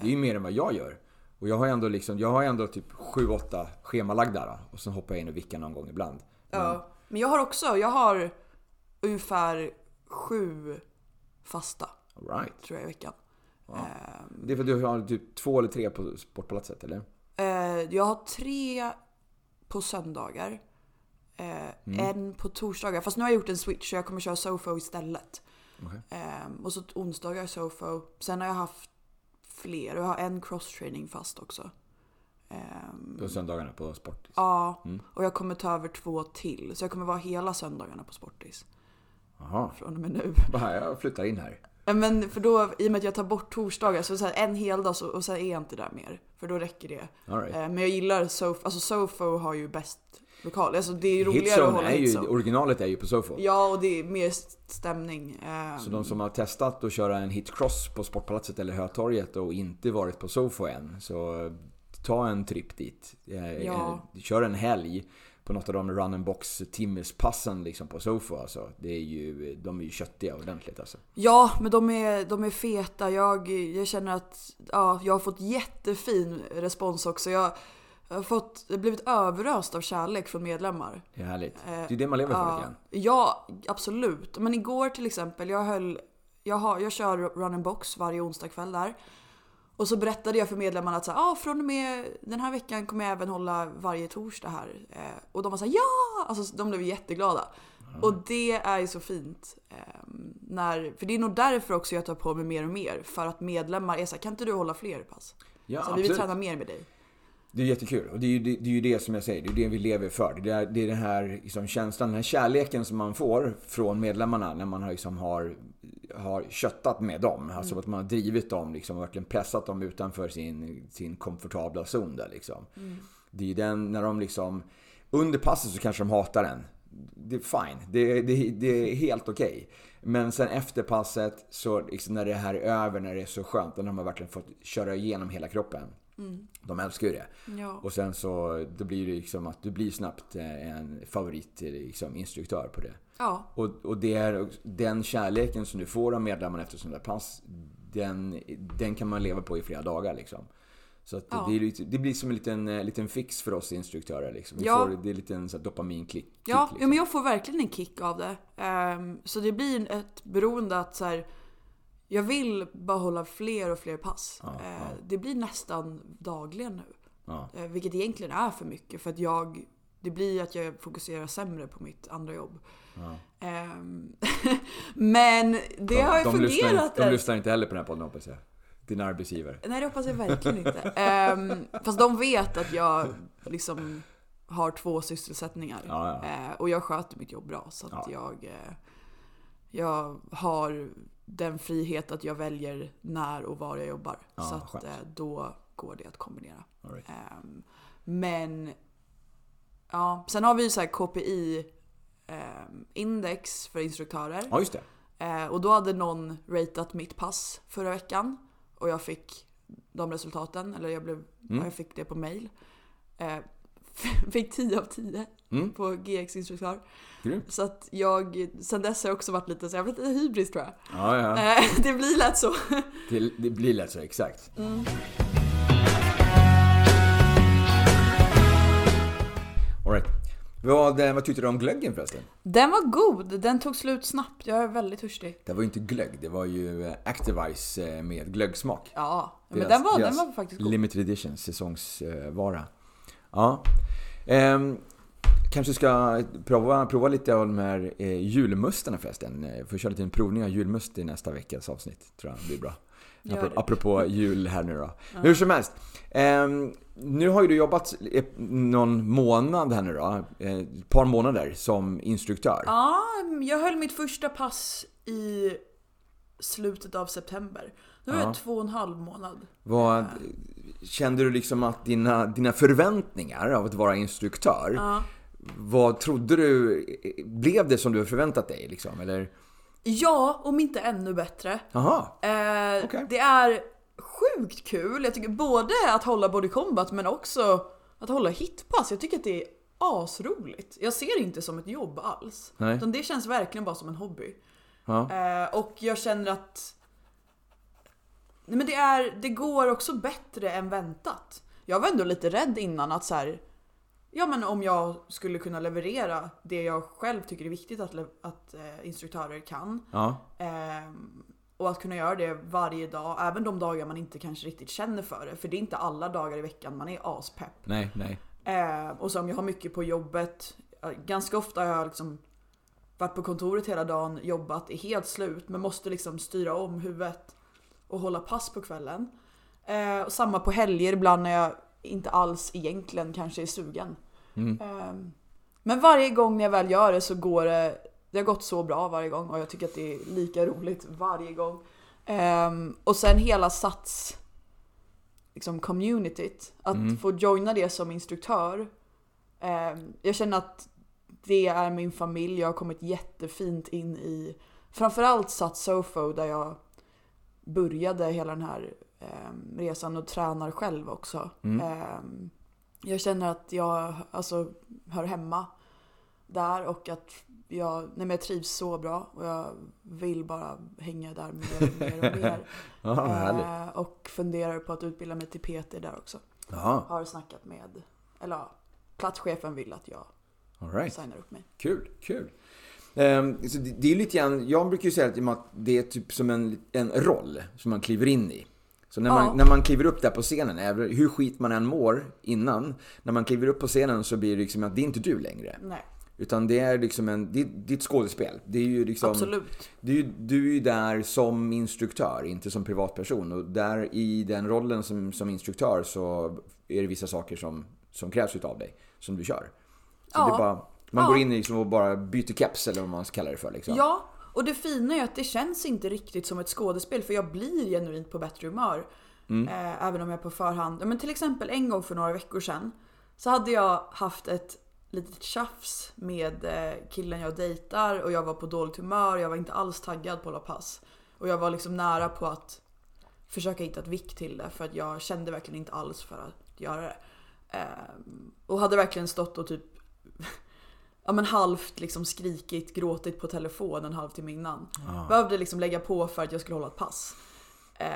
Det är ju mer än vad jag gör. Och jag har ändå liksom, jag har ändå typ 7-8 schemalagda och sen hoppar jag in och vickar någon gång ibland. Ja. Men jag har också, jag har ungefär sju fasta All right. tror jag i veckan. Det är för att du har typ två eller tre på Sportpalatset eller? Eh, jag har tre på söndagar. Eh, En på torsdagar. Fast nu har jag gjort en switch så jag kommer köra Sofo istället. Okej. Eh, och så onsdagar Sofo. Sen har jag haft fler. Jag har en cross-training fast också. Ehm, På söndagarna på Sportis. ja, och jag kommer ta över två till. Så jag kommer vara hela söndagarna på Sportis. Jaha. Från och med nu. [laughs] Bara, jag flyttar in här. Men för då, i och med att jag tar bort torsdagar, så, så här, en hel dag så, och sen är jag inte där mer. För då räcker det. Right. Eh, Men jag gillar Sofo, alltså Sofo har ju bäst lokal. Alltså det är roligare att Hitzone hålla är ju, hitzone. originalet är ju på Sofo. Ja, och det är mer stämning. Eh, Så de som har testat att köra en hitcross på Sportpalatset eller Hötorget och inte varit på Sofo än, så ta en tripp dit. Eh, Ja. eh, Kör en helg. på något av de run and box timmespassen liksom på Sofo alltså. Det är ju, de är ju köttiga ordentligt alltså. Ja, men de är, de är feta. Jag, jag känner att ja, jag har fått jättefin respons också. Jag, fått, jag har blivit överöst av kärlek från medlemmar. Det är härligt. Det är det man lever för lite grann. ja, absolut. Men igår till exempel, jag höll, jag, har, jag kör run and box varje onsdag kväll där. Och så berättade jag för medlemmarna att så här, ah, från och med den här veckan kommer jag även hålla varje torsdag här. Eh, och de var såhär ja! Alltså de blev jätteglada. Och det är ju så fint. Eh, när, för det är nog därför också jag tar på mig mer och mer. För att medlemmar är såhär, kan inte du hålla fler pass? Ja, så vi vill absolut. träna mer med dig. Det är jättekul och det är ju det, det, är ju det som jag säger, det är det vi lever för. Det är, det är den här liksom, känslan, den här kärleken som man får från medlemmarna när man har, liksom, har, har köttat med dem. Alltså att man har drivit dem liksom, och verkligen pressat dem utanför sin, sin komfortabla zon där liksom. Det är ju den, när de liksom, under passet så kanske de hatar den. Det är fine, det, det, det är helt okej. Men sen efter passet, så liksom när det här är över, när det är så skönt, då har man verkligen fått köra igenom hela kroppen. De älskar ju det. Ja. Och sen så då blir det liksom att du blir snabbt eh, en favorit liksom, instruktör på det. Ja, Och, och det är, den kärleken som du får av medlemmarna efter sådana där pass, den, den kan man leva på i flera dagar liksom. Så att Ja. det, det blir som en liten, eh, liten fix för oss instruktörer. Liksom. Vi Ja. får, det är en så här dopaminklick. Ja, kick, ja, liksom. men jag får verkligen en kick av det. Ehm, så det blir ett beroende att så här, jag vill bara hålla fler och fler pass. Ja, Eh, ja. Det blir nästan dagligen nu. Ja. Eh, vilket egentligen är för mycket för att jag, det blir att jag fokuserar sämre på mitt andra jobb. Ehm, [laughs] men det har ju de, lyssnar, fungerat. inte- de lyssnar inte heller på den här podden hoppas jag. Din arbetsgivare. Nej det hoppas jag verkligen inte. Ehm, fast de vet att jag liksom har två sysselsättningar. Ja, ja. Eh, och jag sköter mitt jobb bra. Så att Ja. jag, eh, jag har den frihet att jag väljer när och var jag jobbar. Ja, så att skönt. eh, då går det att kombinera. Right. Ehm, men ja, sen har vi ju så här KPI ehm, index för instruktörer. Ja, just det. Eh, och då hade någon ratat mitt pass förra veckan och jag fick de resultaten, eller jag, blev, Mm. ja, jag fick det på mail. Eh, [laughs] fick 10 av 10 Mm. på GX-instruktör. Grymt. Så att jag, sen dess har jag också varit lite så jag har lite hybris tror jag. Ja, ja. [laughs] Eh, det blir lätt så. [laughs] Det, det blir lätt så, exakt. All right. Vad, eh, vad tyckte du om glöggen förresten? Den var god, den tog slut snabbt. Jag är väldigt törstig. Det var ju inte glögg, det var ju eh, Activise med glöggsmak. Ja, men Deras- den var, den var faktiskt god. Limited edition, säsongsvara. Ja. Ehm, kanske ska prova, prova lite av de här eh, julmustarna förresten. Eh, Får köra lite en provning av julmust i nästa veckas avsnitt. Tror jag blir bra. Apropå, apropå [laughs] jul här nu då. Hur som helst. ehm, nu har ju du jobbat någon månad här nu då. eh, Ett par månader som instruktör. Ja, jag höll mitt första pass i slutet av september. Nu är Ja. det två och en halv månad. Vad, kände du liksom att dina, dina förväntningar av att vara instruktör, Ja. vad trodde du, blev det som du förväntat dig liksom? Eller? Ja, om inte ännu bättre. Jaha, Eh, Okej. Det är sjukt kul. Jag tycker både att hålla body combat men också att hålla hitpass. Jag tycker att det är asroligt. Jag ser det inte som ett jobb alls. Nej. Utan det känns verkligen bara som en hobby. ja. Eh, och jag känner att Nej, men det, är, det går också bättre än väntat. Jag var ändå lite rädd innan att så här, Ja men om jag skulle kunna leverera det jag själv tycker är viktigt att, att eh, instruktörer kan. ja. Ehm, och att kunna göra det varje dag, även de dagar man inte kanske riktigt känner för det. För det är inte alla dagar i veckan man är aspepp. Nej, nej. Ehm, och som jag har mycket på jobbet, eh, ganska ofta har jag liksom varit på kontoret hela dagen, jobbat, är helt slut men måste liksom styra om huvudet och hålla pass på kvällen. Ehm, och samma på helger ibland när jag inte alls egentligen kanske är sugen. Mm. Ehm, men varje gång när jag väl gör det så går det, det har gått så bra varje gång och jag tycker att det är lika roligt varje gång. Ehm, och sen hela Sats liksom communityt, att Mm. få joina det som instruktör. Ehm, jag känner att det är min familj, jag har kommit jättefint in i framförallt Sats Sofo där jag började hela den här ehm, resan och tränar själv också. Mm. Ehm, jag känner att jag alltså, hör hemma där och att jag, nej men jag trivs så bra och jag vill bara hänga där mer och mer och mer. [laughs] Härligt. Eh, och funderar på att utbilda mig till PT där också. Jaha, Har snackat med, eller ja, platschefen vill att jag all right. signar upp mig. Kul, kul. Ehm, det, det är lite grann, jag brukar ju säga att det är typ som en, en roll som man kliver in i. Så när man, Ja. när man kliver upp där på scenen, hur skit man än mår innan, när man kliver upp på scenen så blir det liksom att det är inte du längre. Nej, Utan det är liksom en, det, det är ett skådespel. Det är ju liksom, absolut. Du, är ju- du är ju där som instruktör, inte som privatperson. Och där i den rollen som, som instruktör så är det vissa saker som, som krävs utav dig, som du kör. Så Ja. det är bara, man Ja. går in i liksom och bara byter keps eller vad man ska kalla det för. Liksom. Ja, och det fina är att det känns inte riktigt som ett skådespel för jag blir genuint på bättre humör. Eh, även om jag på förhand, men till exempel en gång för några veckor sedan så hade jag haft ett litet tjafs med eh, killen jag dejtar och jag var på dåligt humör, jag var inte alls taggad på att hålla pass. Och jag var liksom nära på att försöka hitta ett vick till det för att jag kände verkligen inte alls för att göra det. Eh, och hade verkligen stått och typ [laughs] ja, men halvt liksom skrikit, gråtit på telefon en halvtimme innan. Behövde liksom lägga på för att jag skulle hålla ett pass. Eh,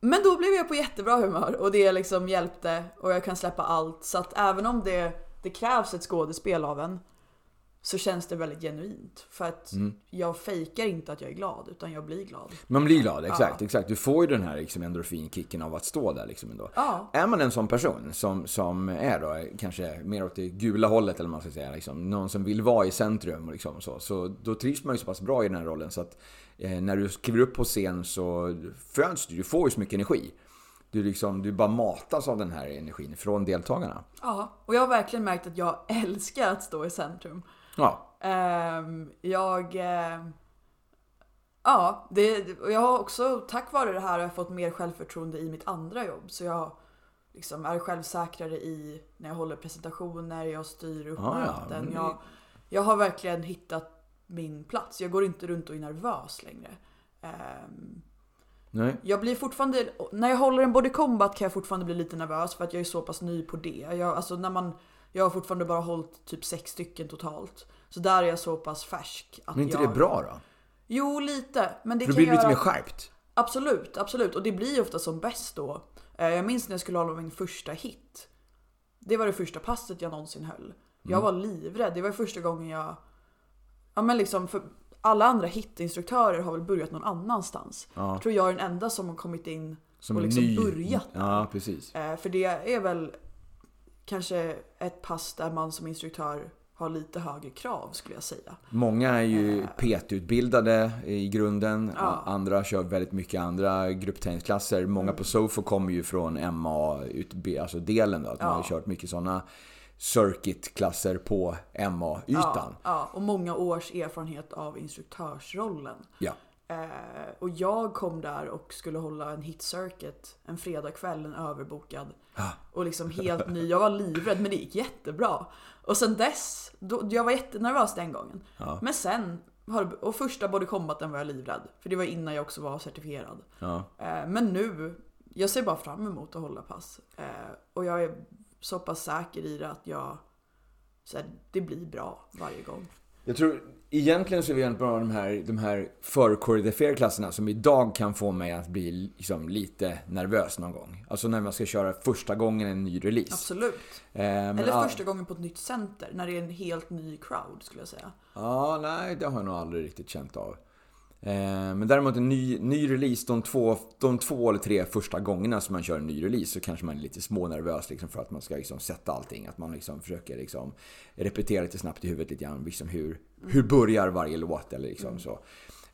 men då blev jag på jättebra humör och det liksom hjälpte och jag kan släppa allt. Så att även om det, det krävs ett skådespel av en så känns det väldigt genuint. För att jag fejkar inte att jag är glad utan jag blir glad. Man blir glad, exakt. Ja. exakt. Du får ju den här liksom endorfinkicken av att stå där. Liksom ändå. Ja. Är man en sån person som, som är då kanske mer åt det gula hållet eller man ska säga, liksom, någon som vill vara i centrum och liksom, så, så då trivs man ju så pass bra i den här rollen så att eh, när du kliver upp på scen så föds du, du får ju så mycket energi. Du, liksom, du bara matas av den här energin från deltagarna. Ja, och jag har verkligen märkt att jag [laughs] älskar att stå i centrum. Ja, Ehm, jag... eh, ja, det, jag har också tack vare det här har jag fått mer självförtroende i mitt andra jobb. Så jag liksom är självsäkrare i när jag håller presentationer, jag styr upp Ah, ja, möten. det- Jag, jag har verkligen hittat min plats. Jag går inte runt och är nervös längre. Ehm, nej. jag blir fortfarande, när jag håller en body combat kan jag fortfarande bli lite nervös för att jag är så pass ny på det. Jag, alltså när man, jag har fortfarande bara hållit typ sex stycken totalt. Så där är jag så pass färsk. Att Men inte jag, det bra då? Jo, lite. Men det För då kan blir du lite göra... mer skärpt. Absolut, absolut. Och det blir ofta som bäst då. Eh, Jag minns när jag skulle hålla min första hit. Det var det första passet jag någonsin höll. Jag Mm. var livrädd. Det var första gången jag... Ja men liksom, för alla andra hitinstruktörer har väl börjat någon annanstans. Ja. Jag tror jag är den enda som har kommit in Som och liksom ny. börjat. Ja, precis. Eh, För det är väl kanske ett pass där man som instruktör har lite högre krav skulle jag säga. Många är ju PT-utbildade i grunden. Eh. Ja. Andra kör väldigt mycket andra gruppträningsklasser. Många Mm. på SOFO kommer ju från MA, alltså delen då. Att man Ja. har kört mycket sådana circuit-klasser på MA-ytan. Ja, ja, och många års erfarenhet av instruktörsrollen. Ja. Eh, och jag kom där och skulle hålla en hit circuit en fredagkväll, en överbokad. Och liksom helt ny. Jag var livrädd men det gick jättebra. Och sen dess, då, jag var jättenervös den gången. Men sen, och första body combaten var jag livrädd. För det var innan jag också var certifierad. Ja. Eh, men nu, jag ser bara fram emot att hålla pass. Eh, och jag är så pass säker i det att jag, så här, det blir bra varje gång. Jag tror egentligen så är det egentligen bara de här, de här förkoreograferade klasserna som idag kan få mig att bli liksom lite nervös någon gång. Alltså när man ska köra första gången en ny release. Absolut. Eh, Eller all- första gången på ett nytt center, när det är en helt ny crowd skulle jag säga. Ja, nej, det har jag nog aldrig riktigt känt av. Eh, men däremot en ny, ny release, de två, de två eller tre första gångerna som man kör en ny release så kanske man är lite smånervös liksom för att man ska liksom sätta allting. Att man liksom försöker liksom repetera lite snabbt i huvudet lite grann. Liksom hur, hur börjar varje låt eller liksom så.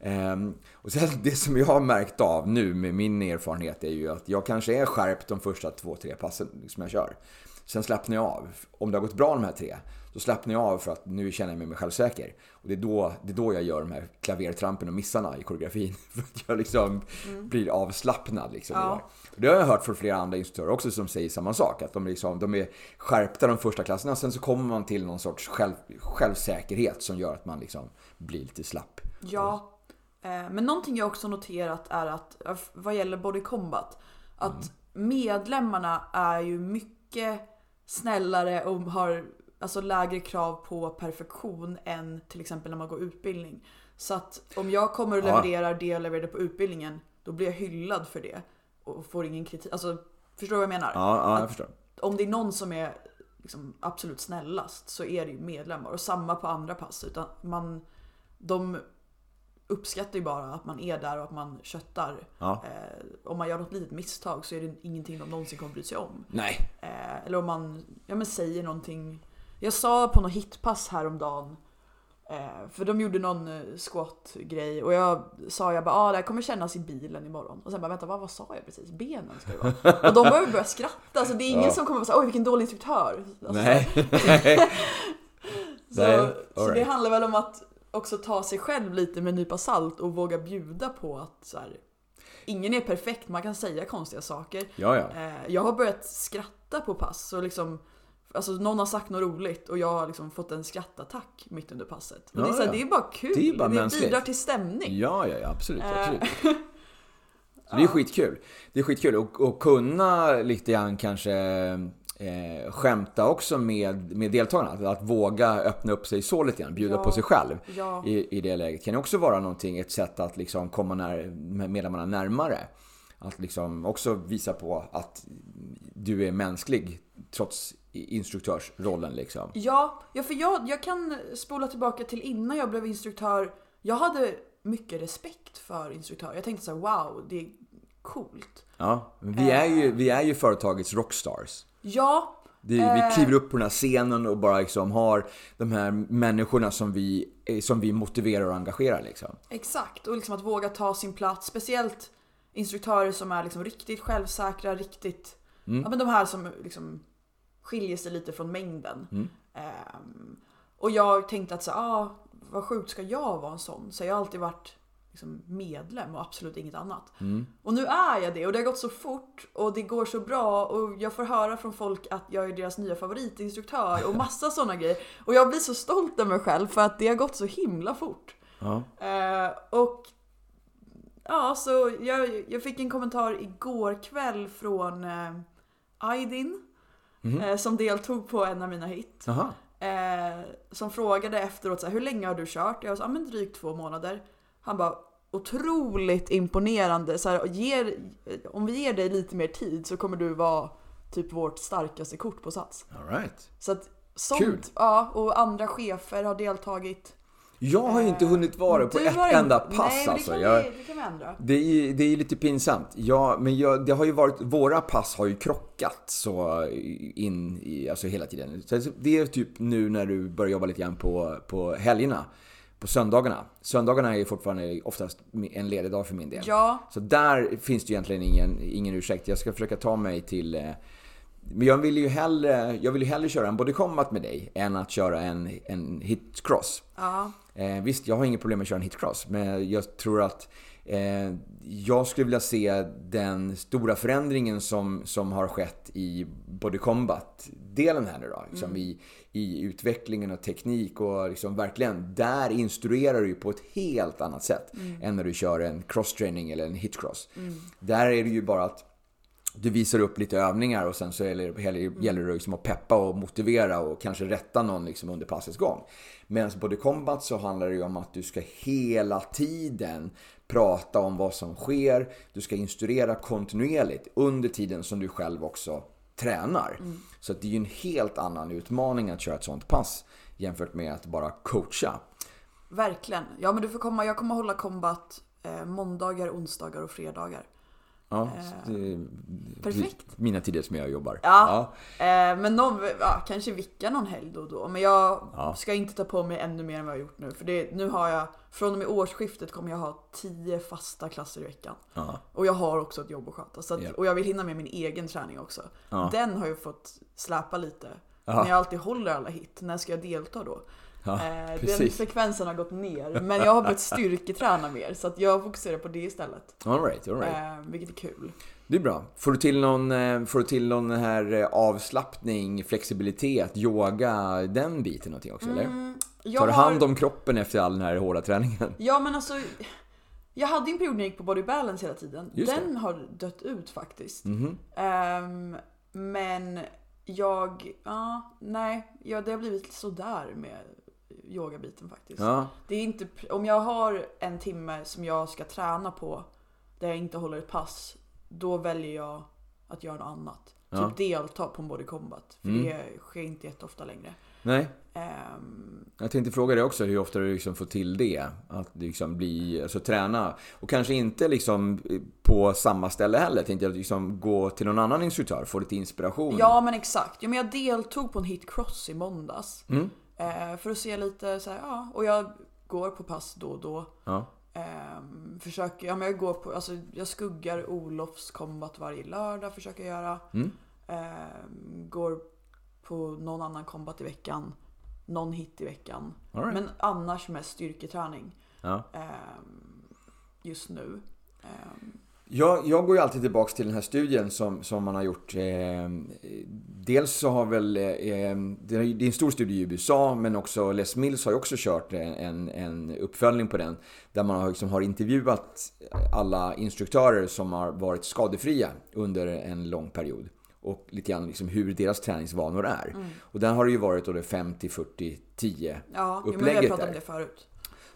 Um, och sen [laughs] det som jag har märkt av nu med min erfarenhet är ju att jag kanske är skärpt de första två, tre passen som jag kör. Sen slappnar jag av. Om det har gått bra de här tre, då slappnar jag av för att nu känner jag mig självsäker. Och det är då, det är då jag gör de här klavertrampen och missarna i koreografin. [laughs] För att jag liksom blir avslappnad. Liksom, Ja. det det har jag hört från flera andra instruktörer också som säger samma sak. Att de, liksom, de är skärpta de första klasserna, sen så kommer man till någon sorts själv, självsäkerhet som gör att man liksom blir lite slapp. Ja. Eh, men någonting jag också noterat är att vad gäller Body Combat att medlemmarna är ju mycket snällare och har alltså, lägre krav på perfektion än till exempel när man går utbildning. Så att om jag kommer och Ja. levererar det jag levererade på utbildningen, då blir jag hyllad för det. Och får ingen kritik. Alltså, förstår du vad jag menar? Ja, ja jag förstår. Om det är någon som är liksom absolut snällast så är det ju medlemmar. Och samma på andra pass. Utan man, de uppskattar ju bara att man är där och att man köttar. Ja. Eh, om man gör något litet misstag så är det ingenting de någonsin kommer bry sig om. Nej. Eh, eller om man ja, men säger någonting. Jag sa på något hitpass häromdagen. Eh, för de gjorde någon eh, squat-grej och jag sa jag bara ah, det här kommer kännas i bilen imorgon. Och sen bara vänta vad, vad sa jag precis? Benen ska det vara. [laughs] Och de började börja skratta. Alltså det är ingen Ja. som kommer att säga oj vilken dålig instruktör. Alltså, [laughs] Nej. Så, Nej, så det handlar väl om att också ta sig själv lite med en nypa salt och våga bjuda på att så här, ingen är perfekt, man kan säga konstiga saker. Ja, ja. Eh, jag har börjat skratta på pass och liksom Alltså någon har sagt något roligt och jag har liksom fått en skrattattack mitt under passet. Och Ja, det, är så här, ja. det är bara kul, Det är bara mänskligt. bidrar till stämning. Ja, ja, ja absolut. Eh. absolut. [laughs] Så det är skitkul. Det är skitkul och, och kunna lite grann kanske eh, skämta också med, med deltagarna. Att, att våga öppna upp sig så lite grann, bjuda Ja. på sig själv Ja. i, i det läget. Kan också vara någonting, ett sätt att liksom komma när, medlemmarna närmare. Att liksom också visa på att du är mänsklig trots instruktörsrollen liksom. Ja, ja för jag, jag kan spola tillbaka till innan jag blev instruktör. Jag hade mycket respekt för instruktörer. Jag tänkte så här: wow, det är coolt. Ja, vi är ju, vi är ju företagets rockstars. Ja, Det, vi kliver upp på den här scenen och bara liksom har de här människorna som vi, eh, som vi motiverar och engagerar liksom. exakt. Och liksom att våga ta sin plats. Speciellt instruktörer som är liksom riktigt självsäkra, riktigt... Ja men de här som liksom skiljer sig lite från mängden. Ehm, och jag tänkte att så, ah, vad sjukt ska jag vara en sån? Så jag har alltid varit liksom medlem och absolut inget annat. Och nu är jag det och det har gått så fort och det går så bra och jag får höra från folk att jag är deras nya favoritinstruktör och massa [laughs] sådana grejer. Och jag blir så stolt över mig själv för att det har gått så himla fort. Ja. Eh, och ja, så jag, jag fick en kommentar igår kväll från eh, Aydin eh, som deltog på en av mina hit. Eh, som frågade efteråt så här, hur länge har du kört? Jag sa ah, men drygt två månader. Han bara otroligt imponerande. Så här, ger, om vi ger dig lite mer tid så kommer du vara typ vårt starkaste kort på Sats. All right. Så att sånt, Kul. ja, och andra chefer har deltagit. Jag har ju inte hunnit vara på Du ett har enda pass Nej, alltså. det kan, Jag, det kan ändra. det, är, det är lite pinsamt. Ja, men jag, det har ju varit, våra pass har ju krockat så in i, alltså hela tiden. Så det är typ nu när du börjar jobba lite grann på, på helgerna. På söndagarna. Söndagarna är fortfarande oftast en ledig dag för min del. Ja, Så där finns det ju egentligen ingen, ingen ursäkt. Jag ska försöka ta mig till... Men jag vill ju hellre, jag vill ju hellre köra en body combat med dig än att köra en, en hitcross. ja, Eh, visst, jag har inget problem med att köra en hitcross, men jag tror att eh, jag skulle vilja se den stora förändringen som, som har skett i body combat-delen här nu då. Liksom i, I utvecklingen och teknik och liksom verkligen, där instruerar du på ett helt annat sätt än när du kör en cross-training eller en hitcross. Där är det ju bara att du visar upp lite övningar och sen så gäller det, gäller det liksom att peppa och motivera och kanske rätta någon liksom under passets gång. Medan på The Combat så handlar det ju om att du ska hela tiden prata om vad som sker. Du ska instruera kontinuerligt under tiden som du själv också tränar. Så att det är ju en helt annan utmaning att köra ett sånt pass jämfört med att bara coacha. verkligen. Ja men du får komma, jag kommer hålla kombat eh, måndagar, onsdagar och fredagar. Ja, Eh, perfekt. mina tider som jag jobbar. Ja, Eh, men någon, ja, kanske vicka någon helg då och då. Men jag Ja. ska inte ta på mig ännu mer än vad jag har gjort nu. För det, nu har jag, från och med årsskiftet kommer jag ha 10 fasta klasser i veckan. Ja. Och jag har också ett jobb att sköta. Så att, Ja. Och jag vill hinna med min egen träning också. Ja. Den har jag fått släpa lite. Ja. När jag alltid håller alla hit, när ska jag delta då? Ja, eh, den frekvensen har gått ner. Men jag har börjat styrketräna mer. Så att jag fokuserar på det istället. All right, all right. Eh, vilket är kul. Det är bra. Får du till någon, eh, får du till någon här eh, avslappning, flexibilitet, yoga, den biten någonting också eller? Mm, Jag Tar du har- hand om kroppen efter all den här hårda träningen? Ja men alltså Jag hade en period när jag gick på body balance hela tiden. Just det. Den har dött ut faktiskt. Mhm. Ehm, men Jag, ja, nej, ja, det har blivit sådär med yogabiten faktiskt. Ja. Det är inte, om jag har en timme som jag ska träna på där jag inte håller ett pass, då väljer jag att göra något annat. Ja. Mm. Typ delta på en body combat. För det sker inte jätteofta längre. Nej, Ehm, jag tänkte fråga dig också hur ofta du liksom får till det. Att liksom bli, alltså träna. Och kanske inte liksom på samma ställe heller. Tänkte jag liksom gå till någon annan instruktör, få lite inspiration. ja men exakt. Ja, men jag deltog på en hit cross i måndags. Mm. Eh, för att se lite så här, ja. Och jag går på pass då och då. Ja. Ehm, försöker, ja men jag går på, alltså jag skuggar Olofs combat varje lördag försöker jag göra. Mm. Ehm, går på någon annan combat i veckan. Någon hit i veckan. Right. Men annars mest styrketräning. Ja. ehm, just nu. Ehm, Jag, jag går ju alltid tillbaks till den här studien som, som man har gjort. Eh, dels så har väl, eh, det är det är en stor studie i USA, men också Les Mills har ju också kört en, en uppföljning på den. Där man har, liksom har intervjuat alla instruktörer som har varit skadefria under en lång period. Och lite grann liksom hur deras träningsvanor är. Och där har det ju varit då det 50, 40, 10 ja, jo, men vi har upplägget pratat om det förut.